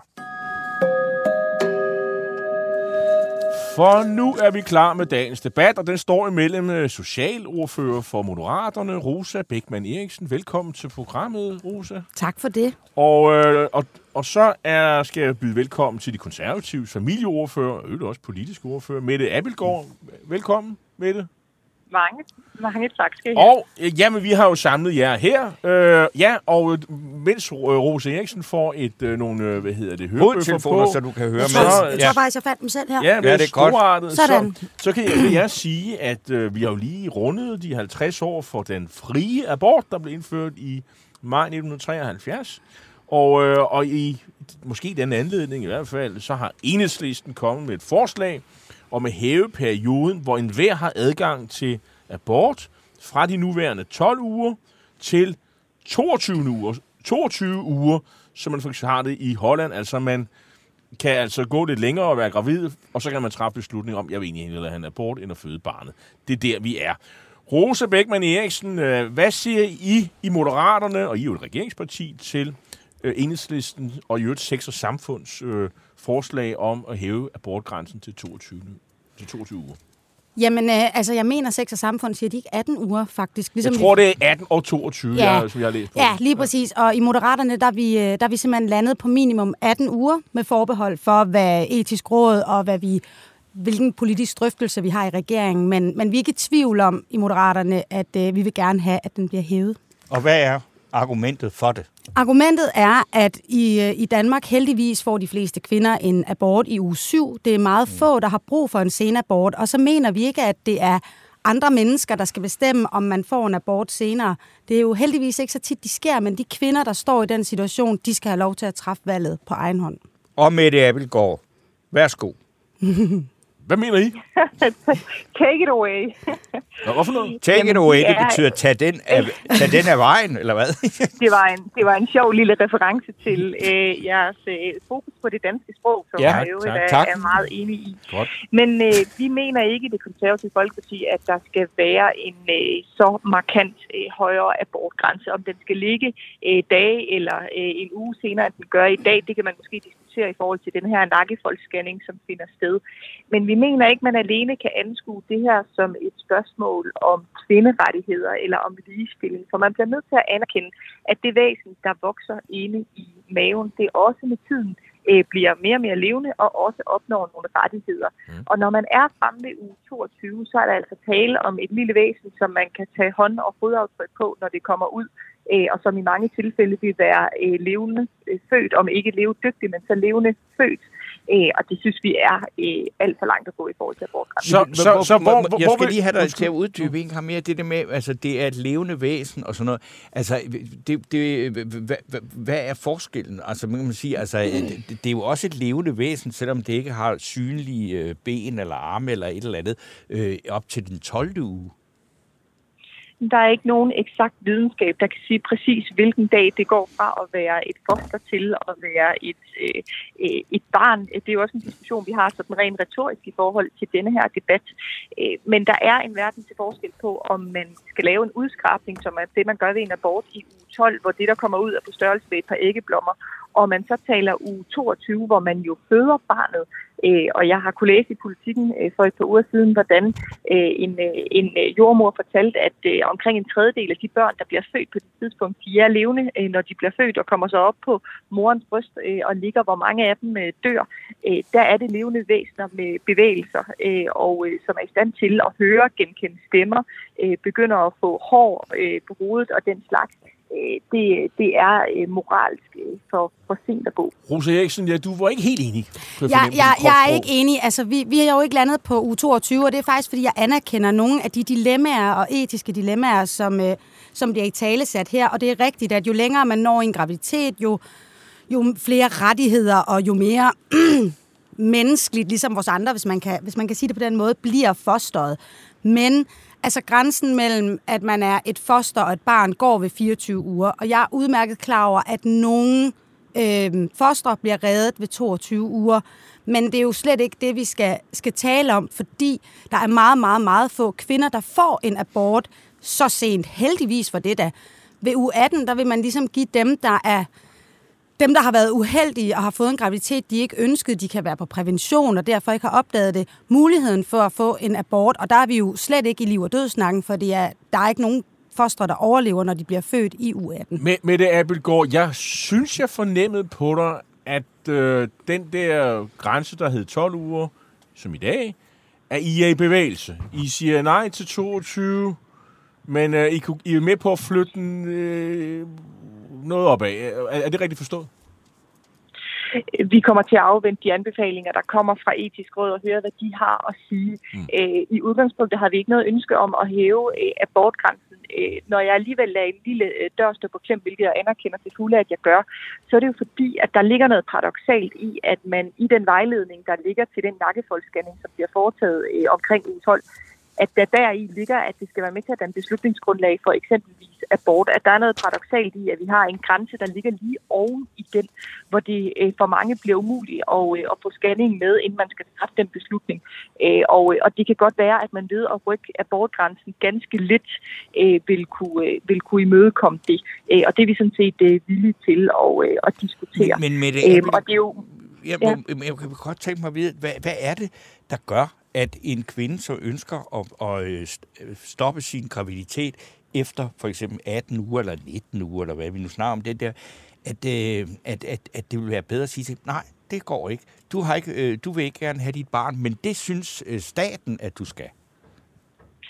For nu er vi klar med dagens debat, og den står imellem øh, socialordfører for Moderaterne, Rosa Bækman Eriksen. Velkommen til programmet, Rosa. Tak for det. Og, øh, og, og så er, skal jeg byde velkommen til de konservative familieordfører, og øvrigt også politisk ordfører, Mette Abelgaard. Velkommen, Mette. Mange, mange tak skal I have. Og øh, jamen, vi har jo samlet jer her. Øh, ja, og øh, mens øh, Rosa Eriksen får et, øh, nogle, øh, hvad hedder det, hørebøffer på, så du kan høre Jeg med. tror, Ja. jeg tror faktisk, jeg fandt dem selv her. Ja, det er, det er godt. Sådan. Så, så kan jeg, vil jeg sige, at øh, vi har jo lige rundet de 50 år for den frie abort, der blev indført i maj 1973. Og, øh, og i måske den anledning i hvert fald, så har enhedslisten kommet med et forslag om at hæve perioden, hvor enhver har adgang til abort fra de nuværende 12 uger til 22 uger, 22 uger, som man faktisk har det i Holland. Altså man kan altså gå lidt længere og være gravid, og så kan man træffe beslutning om, jeg vil egentlig hellere have en abort end at føde barnet. Det er der, vi er. Rosa Bækman Eriksen, øh, hvad siger I i Moderaterne, og I er jo et regeringsparti, til øh, enhedslisten og i øvrigt sex og samfunds øh, forslag om at hæve abortgrænsen til 22, til 22 uger? Jamen, øh, altså, jeg mener, sex og samfund siger de ikke 18 uger, faktisk. Ligesom Jeg tror, vi... det er 18 og 22, Ja. jeg, som jeg har læst på. Ja, lige præcis. Og i Moderaterne, der er, vi, øh, der er vi simpelthen landet på minimum 18 uger med forbehold for, hvad etisk råd og hvad vi hvilken politisk drøftelse vi har i regeringen. Men, men vi er ikke i tvivl om i Moderaterne, at øh, vi vil gerne have, at den bliver hævet. Og hvad er argumentet for det? Argumentet er, at i, øh, i Danmark heldigvis får de fleste kvinder en abort i uge 7. Det er meget mm. få, der har brug for en senabort, og så mener vi ikke, at det er andre mennesker, der skal bestemme, om man får en abort senere. Det er jo heldigvis ikke så tit, de sker, men de kvinder, der står i den situation, de skal have lov til at træffe valget på egen hånd. Og Mette Abelgaard, værsgo. Hvad mener I? Take it away. Nå, hvorfor noget? Take Jamen, it away, det er- betyder tag den af, tag den af vejen, eller hvad? det, var en, det var en sjov lille reference til øh, jeres øh, fokus på det danske sprog, som Ja, jeg jo tak, er, tak. er meget enig i. Godt. Men øh, vi mener ikke i det konservative folkeparti, at der skal være en øh, så markant øh, højere abortgrænse. Om den skal ligge øh, dage eller øh, en uge senere, end den gør i dag, det kan man måske diskutere i forhold til den her nakkefoldsscanning, som finder sted. Men vi mener ikke, at man alene kan anskue det her som et spørgsmål om kvinderettigheder eller om ligestilling. For man bliver nødt til at anerkende, at det væsen, der vokser inde i maven, det også med tiden øh, bliver mere og mere levende og også opnår nogle rettigheder. Mm. Og når man er fremme ved uge 22, så er der altså tale om et lille væsen, som man kan tage hånd- og fodaftryk på, når det kommer ud, øh, og som i mange tilfælde vil være øh, levende øh, født, om ikke levedygtig, men så levende født. Øh, og det synes vi er øh, alt for langt at gå i forhold til abortgrænsen. Så- så- hvor- så hvor- hvor- Jeg skal lige have dig til at uddybe en gang mere det der med, altså det er et levende væsen og sådan noget. Altså, det, det, hvad, hvad, hvad er forskellen? Altså, man kan sige, altså, det, det er jo også et levende væsen, selvom det ikke har synlige øh, ben eller arme eller et eller andet, øh, op til den 12. uge. Der er ikke nogen eksakt videnskab, der kan sige præcis, hvilken dag det går fra at være et foster til at være et, øh, øh et barn. Det er jo også en diskussion, vi har sådan rent retorisk i forhold til denne her debat. Øh, men der er en verden til forskel på, om man skal lave en udskrabning, som er det, man gør ved en abort i uge 12, hvor det, der kommer ud, er på størrelse med et par æggeblommer, og man så taler u 22, hvor man jo føder barnet. Øh, og jeg har kunne læse i politikken øh, for et par uger siden, hvordan øh, en, øh, en øh, jordmor fortalte, at øh, omkring en tredjedel af de børn, der bliver født på det tidspunkt, de er levende, øh, når de bliver født og kommer så op på morens bryst øh, og ligger, hvor mange af dem øh, dør. Øh, der er det levende væsener med bevægelser, øh, og øh, som er i stand til at høre, genkende stemmer, øh, begynder at få hår øh, på hovedet og den slags. Øh, det, det er øh, moralsk øh, for, for sent at gå. Rosa Eriksen, ja, du var ikke helt enig. Jeg, på jeg, er ikke enig. Altså, vi, vi er jo ikke landet på uge 22, og det er faktisk, fordi jeg anerkender nogle af de dilemmaer og etiske dilemmaer, som, øh, som bliver i tale sat her. Og det er rigtigt, at jo længere man når i en graviditet, jo, jo flere rettigheder og jo mere menneskeligt, ligesom vores andre, hvis man, kan, hvis man kan sige det på den måde, bliver fosteret. Men altså grænsen mellem, at man er et foster og et barn, går ved 24 uger. Og jeg er udmærket klar over, at nogle øh, fostre bliver reddet ved 22 uger. Men det er jo slet ikke det, vi skal, skal tale om, fordi der er meget, meget, meget få kvinder, der får en abort så sent. Heldigvis for det da. Ved U18, der vil man ligesom give dem, der er dem, der har været uheldige og har fået en graviditet, de ikke ønskede, de kan være på prævention og derfor ikke har opdaget det, muligheden for at få en abort. Og der er vi jo slet ikke i liv og dødsnakken, for det er, der er ikke nogen fostre, der overlever, når de bliver født i U18. Med, med det, Abelgaard, jeg synes, jeg fornemmede på dig, at øh, den der grænse, der hed 12 uger, som i dag, er I er i bevægelse. I siger nej til 22, men øh, I, kunne, I er med på at flytte den øh, noget opad. Er, er det rigtigt forstået? Vi kommer til at afvente de anbefalinger, der kommer fra etisk råd og høre, hvad de har at sige. Mm. Øh, I udgangspunktet har vi ikke noget ønske om at hæve øh, abortgrænsen. Øh, når jeg alligevel lader en lille øh, dør stå på klem, hvilket jeg anerkender til fulde, at jeg gør, så er det jo fordi, at der ligger noget paradoxalt i, at man i den vejledning, der ligger til den nakkefoldsscanning, som bliver foretaget øh, omkring uge 12, at der deri ligger, at det skal være med til at danne beslutningsgrundlag for eksempelvis abort, at der er noget paradoxalt i, at vi har en grænse, der ligger lige oven i den, hvor det øh, for mange bliver umuligt at, øh, at få scanning med, inden man skal træffe den beslutning. Øh, og, øh, og det kan godt være, at man ved at rykke abortgrænsen ganske lidt øh, vil, kunne, øh, vil kunne imødekomme det. Øh, og det er vi sådan set øh, villige til at, øh, at diskutere. Men, men Mette, Øhm, og det er jo Jeg, Ja. ja. jeg kan godt tænke mig at vide, hvad, hvad er det, der gør, at en kvinde, som ønsker at, at øh, øh, stoppe sin graviditet efter for eksempel 18 uger eller 19 uger, eller hvad vi nu snakker om det der, at, øh, at, at, at det vil være bedre at sige til, nej, det går ikke. Du, har ikke, du vil ikke gerne have dit barn, men det synes staten, at du skal.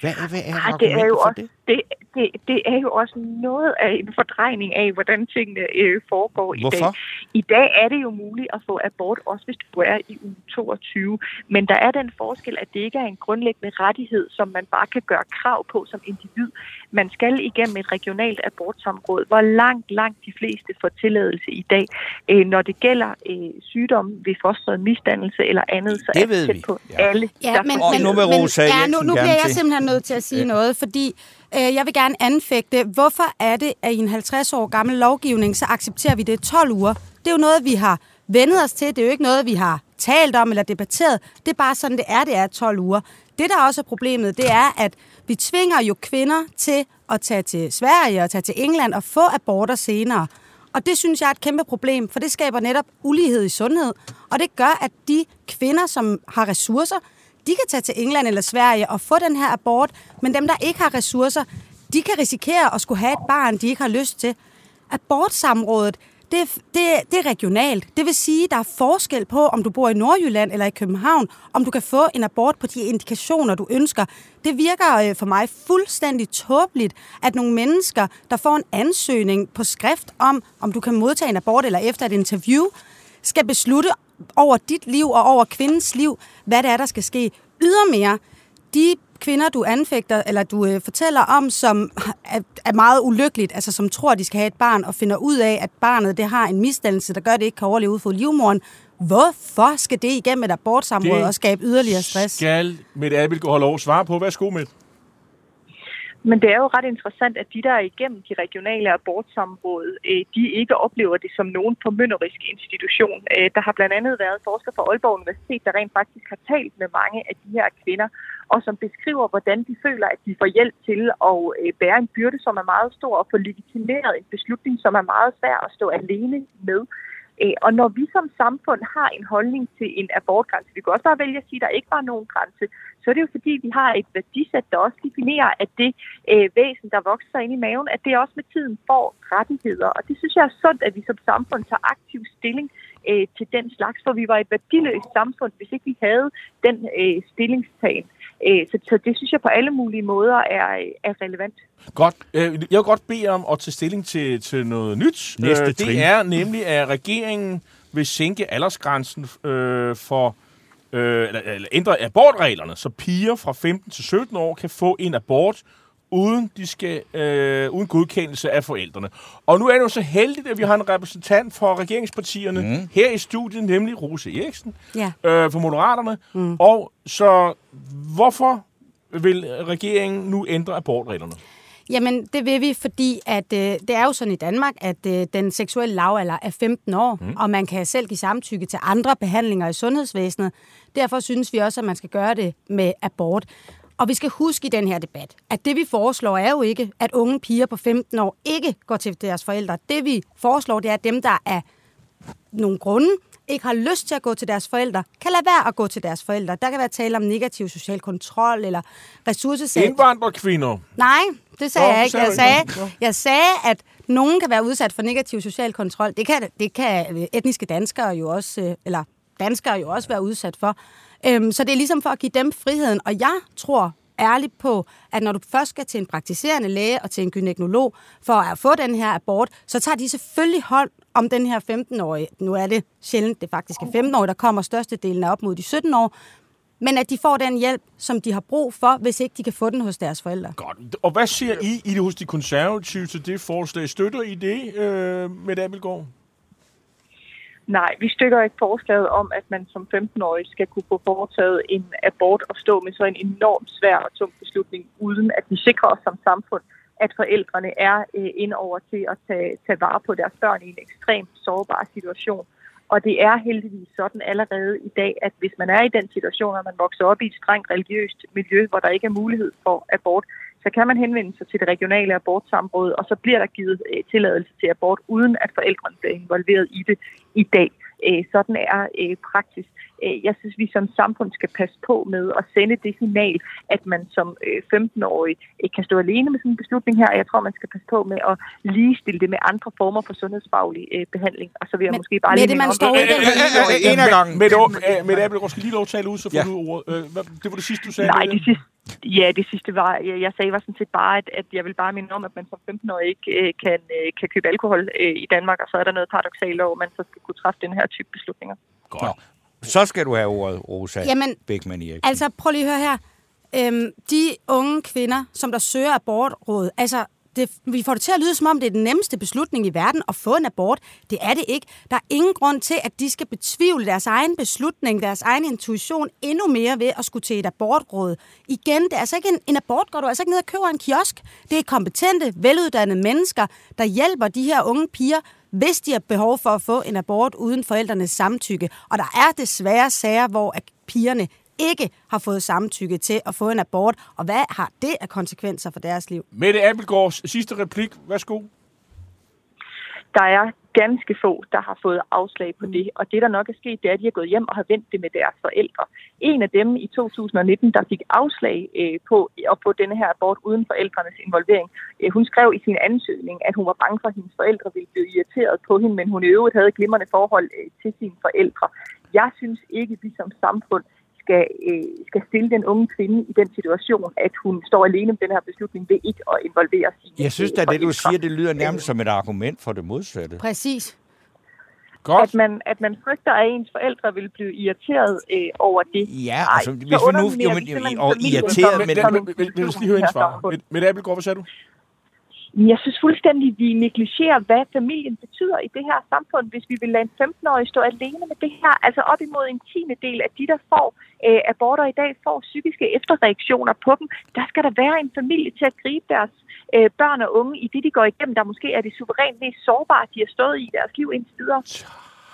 Hvad, hvad er Ah, det er jo også, det? det, det, det er jo også noget af en fordrejning af, hvordan tingene øh, foregår i Hvorfor? dag. I dag er det jo muligt at få abort, også hvis du er i uge 22. Men der er den forskel, at det ikke er en grundlæggende rettighed, som man bare kan gøre krav på som individ. Man skal igennem et regionalt abortsamråd, hvor langt, langt de fleste får tilladelse i dag. Øh, når det gælder øh, sygdomme ved fosteret misdannelse eller andet, så Det er ved det tæt vi. på Ja. alle. Ja, der men, men, nu vil men, Rosa ja, nu, nu bliver jeg til. simpelthen nødt til at sige noget, fordi øh, jeg vil gerne anfægte, hvorfor er det, at i en 50 år gammel lovgivning, så accepterer vi det i 12 uger? Det er jo noget, vi har vendet os til. Det er jo ikke noget, vi har talt om eller debatteret. Det er bare sådan, det er, det er 12 uger. Det, der også er problemet, det er, at vi tvinger jo kvinder til at tage til Sverige og tage til England og få aborter senere. Og det synes jeg er et kæmpe problem, for det skaber netop ulighed i sundhed. Og det gør, at de kvinder, som har ressourcer, de kan tage til England eller Sverige og få den her abort, men dem, der ikke har ressourcer, de kan risikere at skulle have et barn, de ikke har lyst til. Abortsamrådet, det, det, det er regionalt. Det vil sige, at der er forskel på, om du bor i Nordjylland eller i København, om du kan få en abort på de indikationer, du ønsker. Det virker øh, for mig fuldstændig tåbeligt, at nogle mennesker, der får en ansøgning på skrift om, om du kan modtage en abort eller efter et interview, skal beslutte over dit liv og over kvindens liv, hvad det er, der skal ske. Ydermere, de kvinder, du anfægter, eller du øh, fortæller om, som er, er meget ulykkeligt, altså som tror, de skal have et barn, og finder ud af, at barnet det har en misdannelse, der gør, at det ikke kan overleve ud for livmoren. Hvorfor skal det igennem et abortsamråd og skabe yderligere stress? skal Mette have lov at svare på. Værsgo, Mette. Men det er jo ret interessant, at de, der er igennem de regionale abortsamråd, øh, de ikke oplever det som nogen formynderisk institution. Øh, der har blandt andet været forskere fra Aalborg Universitet, der rent faktisk har talt med mange af de her kvinder, og som beskriver, hvordan de føler, at de får hjælp til at øh, bære en byrde, som er meget stor, og få legitimeret en beslutning, som er meget svær at stå alene med. Øh, og når vi som samfund har en holdning til en abortgrænse, vi kan også bare vælge at sige, at der ikke var nogen grænse, så er det jo fordi, vi har et værdisæt, der også definerer, at det øh, væsen, der vokser ind i maven, at det også med tiden får rettigheder. Og det synes jeg er sundt, at vi som samfund tager aktiv stilling øh, til den slags, for vi var et værdiløst samfund, hvis ikke vi havde den øh, stillingstagen. Øh, så, så det synes jeg på alle mulige måder er, er relevant. Godt. Øh, Jeg vil godt bede om at tage stilling til, til noget nyt. Næste Øh, det trin. er nemlig, at regeringen vil sænke aldersgrænsen øh, for øh, eller, eller ændre abortreglerne, så piger fra 15 til 17 år kan få en abort uden de skal øh, uden godkendelse af forældrene. Og nu er det jo så heldigt, at vi har en repræsentant for regeringspartierne mm. her i studiet, nemlig Rose Eriksen Ja. øh, for Moderaterne. Mm. Og så hvorfor vil regeringen nu ændre abortreglerne? Jamen, det vil vi, fordi at, øh, det er jo sådan i Danmark, at øh, den seksuelle lavalder er 15 år, mm. og man kan selv give samtykke til andre behandlinger i sundhedsvæsenet. Derfor synes vi også, at man skal gøre det med abort. Og vi skal huske i den her debat, at det vi foreslår er jo ikke, at unge piger på 15 år ikke går til deres forældre. Det vi foreslår, det er at dem, der er nogle grunde ikke har lyst til at gå til deres forældre, kan lade være at gå til deres forældre. Der kan være tale om negativ social kontrol eller ressourcesag. Indvandrerkvinder. Nej, det sagde Nå, jeg ikke. Jeg sagde, jeg sagde, at nogen kan være udsat for negativ social kontrol. Det kan, det kan øh, etniske danskere jo også, øh, eller danskere jo også være udsat for. Øhm, så det er ligesom for at give dem friheden. Og jeg tror ærligt på, at når du først skal til en praktiserende læge og til en gynækolog for at få den her abort, så tager de selvfølgelig hånd om den her 15-årige. Nu er det sjældent, det faktisk er 15-årige, der kommer størstedelen af op mod de 17 år. Men at de får den hjælp, som de har brug for, hvis ikke de kan få den hos deres forældre. Godt. Og hvad siger I, I det hos de konservative til det forslag? Støtter I det øh, med Abelgaard? Nej, vi støtter ikke forslaget om, at man som 15-årig skal kunne få foretaget en abort og stå med så en enormt svær og tung beslutning, uden at vi sikrer os som samfund, at forældrene er øh, ind over til at tage, tage vare på deres børn i en ekstremt sårbar situation. Og det er heldigvis sådan allerede i dag, at hvis man er i den situation, at man vokser op i et strengt religiøst miljø, hvor der ikke er mulighed for abort, så kan man henvende sig til det regionale abortsamråd, og så bliver der givet øh, tilladelse til abort, uden at forældrene bliver involveret i det i dag. Øh, sådan er øh, praksis. Øh, jeg synes, vi som samfund skal passe på med at sende det signal, at man som øh, 15-årig øh, kan stå alene med sådan en beslutning her, og jeg tror, man skal passe på med at ligestille det med andre former for sundhedsfaglig behandling. Og så vil jeg Men- måske bare Mette, lige man minde om- står ikke. En af gangen. Med Abelgaard, skal lige lov at tale ud, så får du ordet. Det var det sidste, du sagde. Nej, Mette? det sidste, ja, det sidste var, jeg, jeg sagde var sådan set bare, at, at jeg vil bare minde om, at man som 15-årig ikke øh, kan, øh, kan købe alkohol øh, i Danmark, og så er der noget paradoxalt over, at man så skal kunne træffe den her type beslutninger. Godt. Så skal du have ordet, Rosa Jamen, Beckmann Eriksen. Altså, prøv lige at høre her. Øhm, de unge kvinder, som der søger abortråd, altså, det, vi får det til at lyde, som om det er den nemmeste beslutning i verden at få en abort. Det er det ikke. Der er ingen grund til, at de skal betvivle deres egen beslutning, deres egen intuition endnu mere ved at skulle til et abortråd. Igen, det er altså ikke en, en abort, går du altså ikke ned og køber en kiosk. Det er kompetente, veluddannede mennesker, der hjælper de her unge piger, hvis de har behov for at få en abort uden forældrenes samtykke. Og der er desværre sager, hvor at pigerne ikke har fået samtykke til at få en abort. Og hvad har det af konsekvenser for deres liv? Mette Abelgaards sidste replik. Værsgo. Der er ganske få, der har fået afslag på det, og det, der nok er sket, det er, at de har gået hjem og har vendt det med deres forældre. En af dem i 2019, der fik afslag øh, på at få denne her abort uden forældrenes involvering, øh, hun skrev i sin ansøgning, at hun var bange for, at hendes forældre ville blive irriteret på hende, men hun i øvrigt havde et glimrende forhold øh, til sine forældre. Jeg synes ikke, at vi som samfund skal, øh, skal stille den unge kvinde i den situation, at hun står alene med den her beslutning ved ikke at involvere sine Jeg synes øh, da, det du siger, det lyder nærmest som et argument for det modsatte. Præcis. Godt. at man, at man frygter, at ens forældre vil blive irriteret øh, over det. Ja, Ej, altså, så hvis vi nu... Jo, men, simpelthen og irriteret, men... Men, som men, en men, men, lad os institution lige høre i jeg synes fuldstændig, vi negligerer, hvad familien betyder i det her samfund, hvis vi vil lade en 15-årig stå alene med det her. Altså op imod en tiende del af de, der får øh, aborter i dag, får psykiske efterreaktioner på dem. Der skal der være en familie til at gribe deres øh, børn og unge i det, de går igennem, der måske er det suverænt mest sårbare, de har stået i i deres liv indtil videre.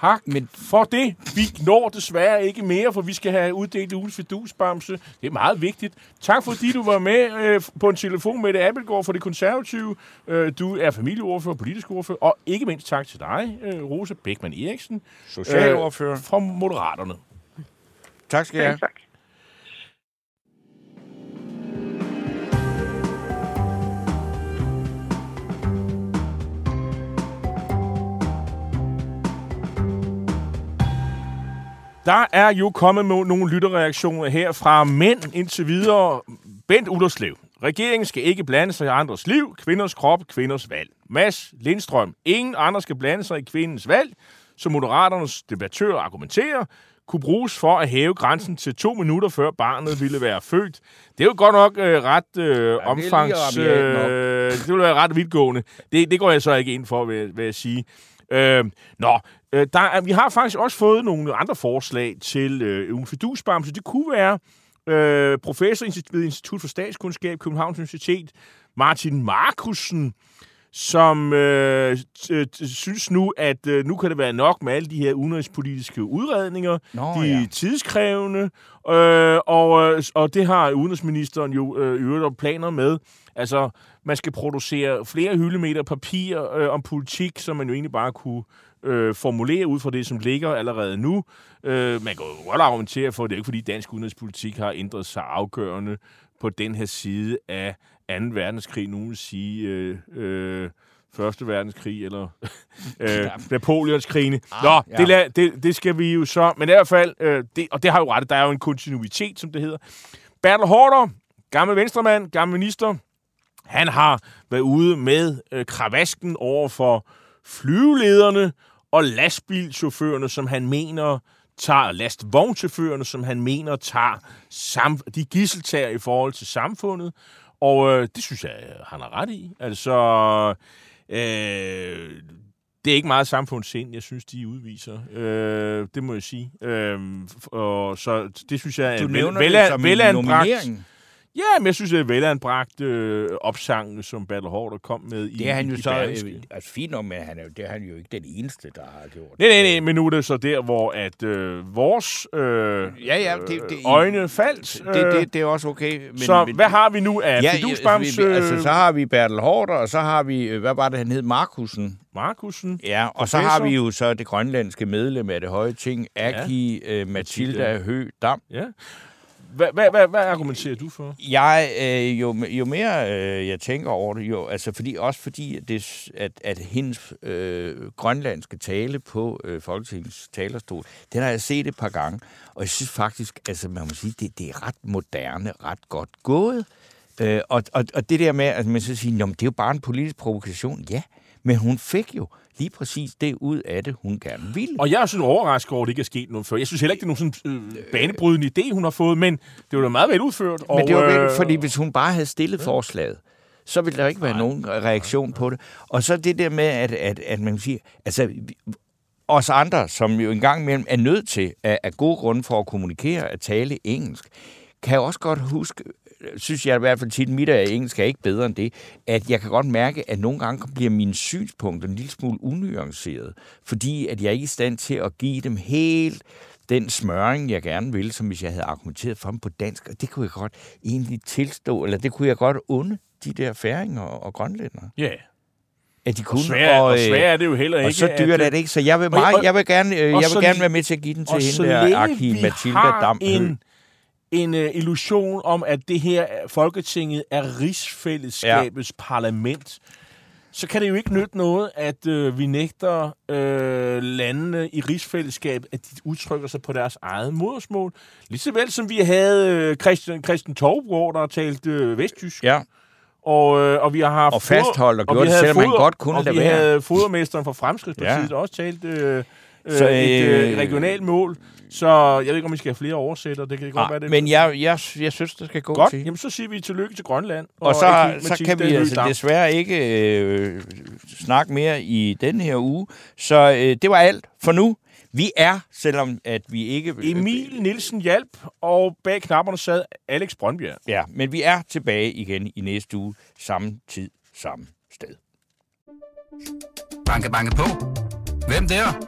Tak men for det. Vi når desværre ikke mere, for vi skal have uddelt ugens fidusbamse. Det er meget vigtigt. Tak fordi du var med øh, på en telefon med det Abelgaard for det konservative. Øh, du er familieordfører, politisk ordfører, og ikke mindst tak til dig, øh, Rose Beckmann Eriksen, Socialordfører. fra Moderaterne. Tak skal jeg have. Tak. Der er jo kommet nogle lytterreaktioner her fra mænd indtil videre. Bent Ullerslev. Regeringen skal ikke blande sig i andres liv, kvinders krop, kvinders valg. Mads Lindstrøm. Ingen andre skal blande sig i kvindens valg, som Moderaternes debattør argumenterer, kunne bruges for at hæve grænsen til to minutter før barnet ville være født. Det er jo godt nok øh, ret øh, omfangs... nok. Øh, det vil være ret vidtgående. Det, det går jeg så ikke ind for, vil, vil jeg sige. Øh, nå, øh, der vi har faktisk også fået nogle andre forslag til øh, en fidusbamse. Det kunne være øh, professor ved Institut for Statskundskab, Københavns Universitet, Martin Markusen, som øh, t- synes nu, at øh, nu kan det være nok med alle de her udenrigspolitiske udredninger. Nå, de er ja. tidskrævende, øh, og, øh, og det har udenrigsministeren jo øh, øvrigt planer med. Altså, man skal producere flere hyldemeter papir øh, om politik, som man jo egentlig bare kunne øh, formulere ud fra det, som ligger allerede nu. Øh, man kan jo godt argumentere for, at det er ikke fordi dansk udenrigspolitik har ændret sig afgørende på den her side af 2. verdenskrig. Nogen vil sige øh, øh, Første verdenskrig, eller øh, Napoleonskrigene. Nå, ja. det, la- det, det skal vi jo så... Men i hvert fald, øh, det, og det har jo ret, der er jo en kontinuitet, som det hedder. Bertel Hårder, gammel venstremand, gammel minister, han har været ude med øh, kravasken over for flyvelederne og lastbilchaufførerne, som han mener tager lastvognschaufførerne, som han mener tager sam- de gisseltager i forhold til samfundet. Og øh, det synes jeg, han har ret i. Altså, øh, det er ikke meget samfundssind, jeg synes, de udviser. Øh, det må jeg sige. Øh, og så det synes jeg er vel- vel- en velanbragt-. Ja, men jeg synes, det er velanbragt øh, opsang, som Battle Hård kom med i Det er han jo så øh, altså, fint om, men han er, det er han jo ikke den eneste, der har gjort. Nej, nej, nej, men nu er det så der, hvor at øh, vores øh, Ja, ja, det- det- øh, øjne faldt. Det, det, det er også okay. Men, så men, hvad har vi nu af ja, Fidusbams ja, altså, øh, så har vi Bertel Hårder, og så har vi, øh, hvad var det, han hed, Markusen. Markusen? Ja, og så Professor. har vi jo så det grønlandske medlem af det høje ting, Aki ja. øh, Mathilda Hø Dam. Ja. Hvad, hvad, hvad, hvad argumenterer du for? Jeg, øh, jo, jo mere øh, jeg tænker over det, jo, altså fordi, også fordi, at, det, at, at hendes øh, grønlandske tale på øh, Folketingets talerstol, den har jeg set et par gange, og jeg synes faktisk, altså man må sige, det, det er ret moderne, ret godt gået. Øh, og, og, og det der med, at man så siger, "Nå, men det er jo bare en politisk provokation, ja, men hun fik jo lige præcis det ud af det, hun gerne ville. Og jeg sådan overrasket over, at det ikke er sket noget før. Jeg synes heller ikke, det er nogen sådan øh, banebrydende idé, hun har fået, men det var da meget vel udført. Men det var øh, vel, fordi hvis hun bare havde stillet forslaget, så ville der ikke være nogen reaktion på det. Og så det der med, at, at, at man siger, altså os andre, som jo engang imellem er nødt til, af, af gode grunde for at kommunikere, at tale engelsk, kan jeg også godt huske, synes jeg i hvert fald tit, mit af engelsk er ikke bedre end det, at jeg kan godt mærke, at nogle gange bliver mine synspunkter en lille smule unuanceret, fordi at jeg ikke er i stand til at give dem helt den smøring, jeg gerne ville, som hvis jeg havde argumenteret for dem på dansk. Og det kunne jeg godt egentlig tilstå, eller det kunne jeg godt unde de der færinger og, og grønlændere. Ja, At de og kunne. svært, og øh, svært er det jo heller ikke. og så dyrt at, er det ikke, så jeg vil, Og- meget, og- jeg vil gerne, øh, og jeg vil gerne være med til at give den til og hende der, Aki Mathilda Dam. en, en uh, illusion om, at det her Folketinget er rigsfællesskabets ja. parlament, så kan det jo ikke nytte noget, at øh, vi nægter øh, landene i rigsfællesskab, at de udtrykker sig på deres eget modersmål. Ligeså vel som vi havde øh, Christian, Christian Torbrug, der har talt øh, vesttysk. Ja, Og, øh, og vi har haft Og fastholdt og vi det, selvom man godt kunne og lade vi være. havde fodermesteren fra Fremskridtspartiet, Ja. der også talt øh, Så, så, et øh, øh, regionalt mål. Så jeg ved ikke, om vi skal have flere oversætter. Det kan godt være, Nej, det men jeg, jeg, jeg synes, det skal gå Godt, til. jamen så siger vi tillykke til Grønland. Og så, Aki så Mathilde kan vi altså desværre ikke øh, snakke mere i den her uge. Så øh, det var alt for nu. Vi er, selvom at vi ikke... Emil Nielsen hjalp, og bag knapperne sad Alex Brøndbjerg. Ja, men vi er tilbage igen i næste uge. Samme tid, samme sted. Banke, banke på. Hvem der?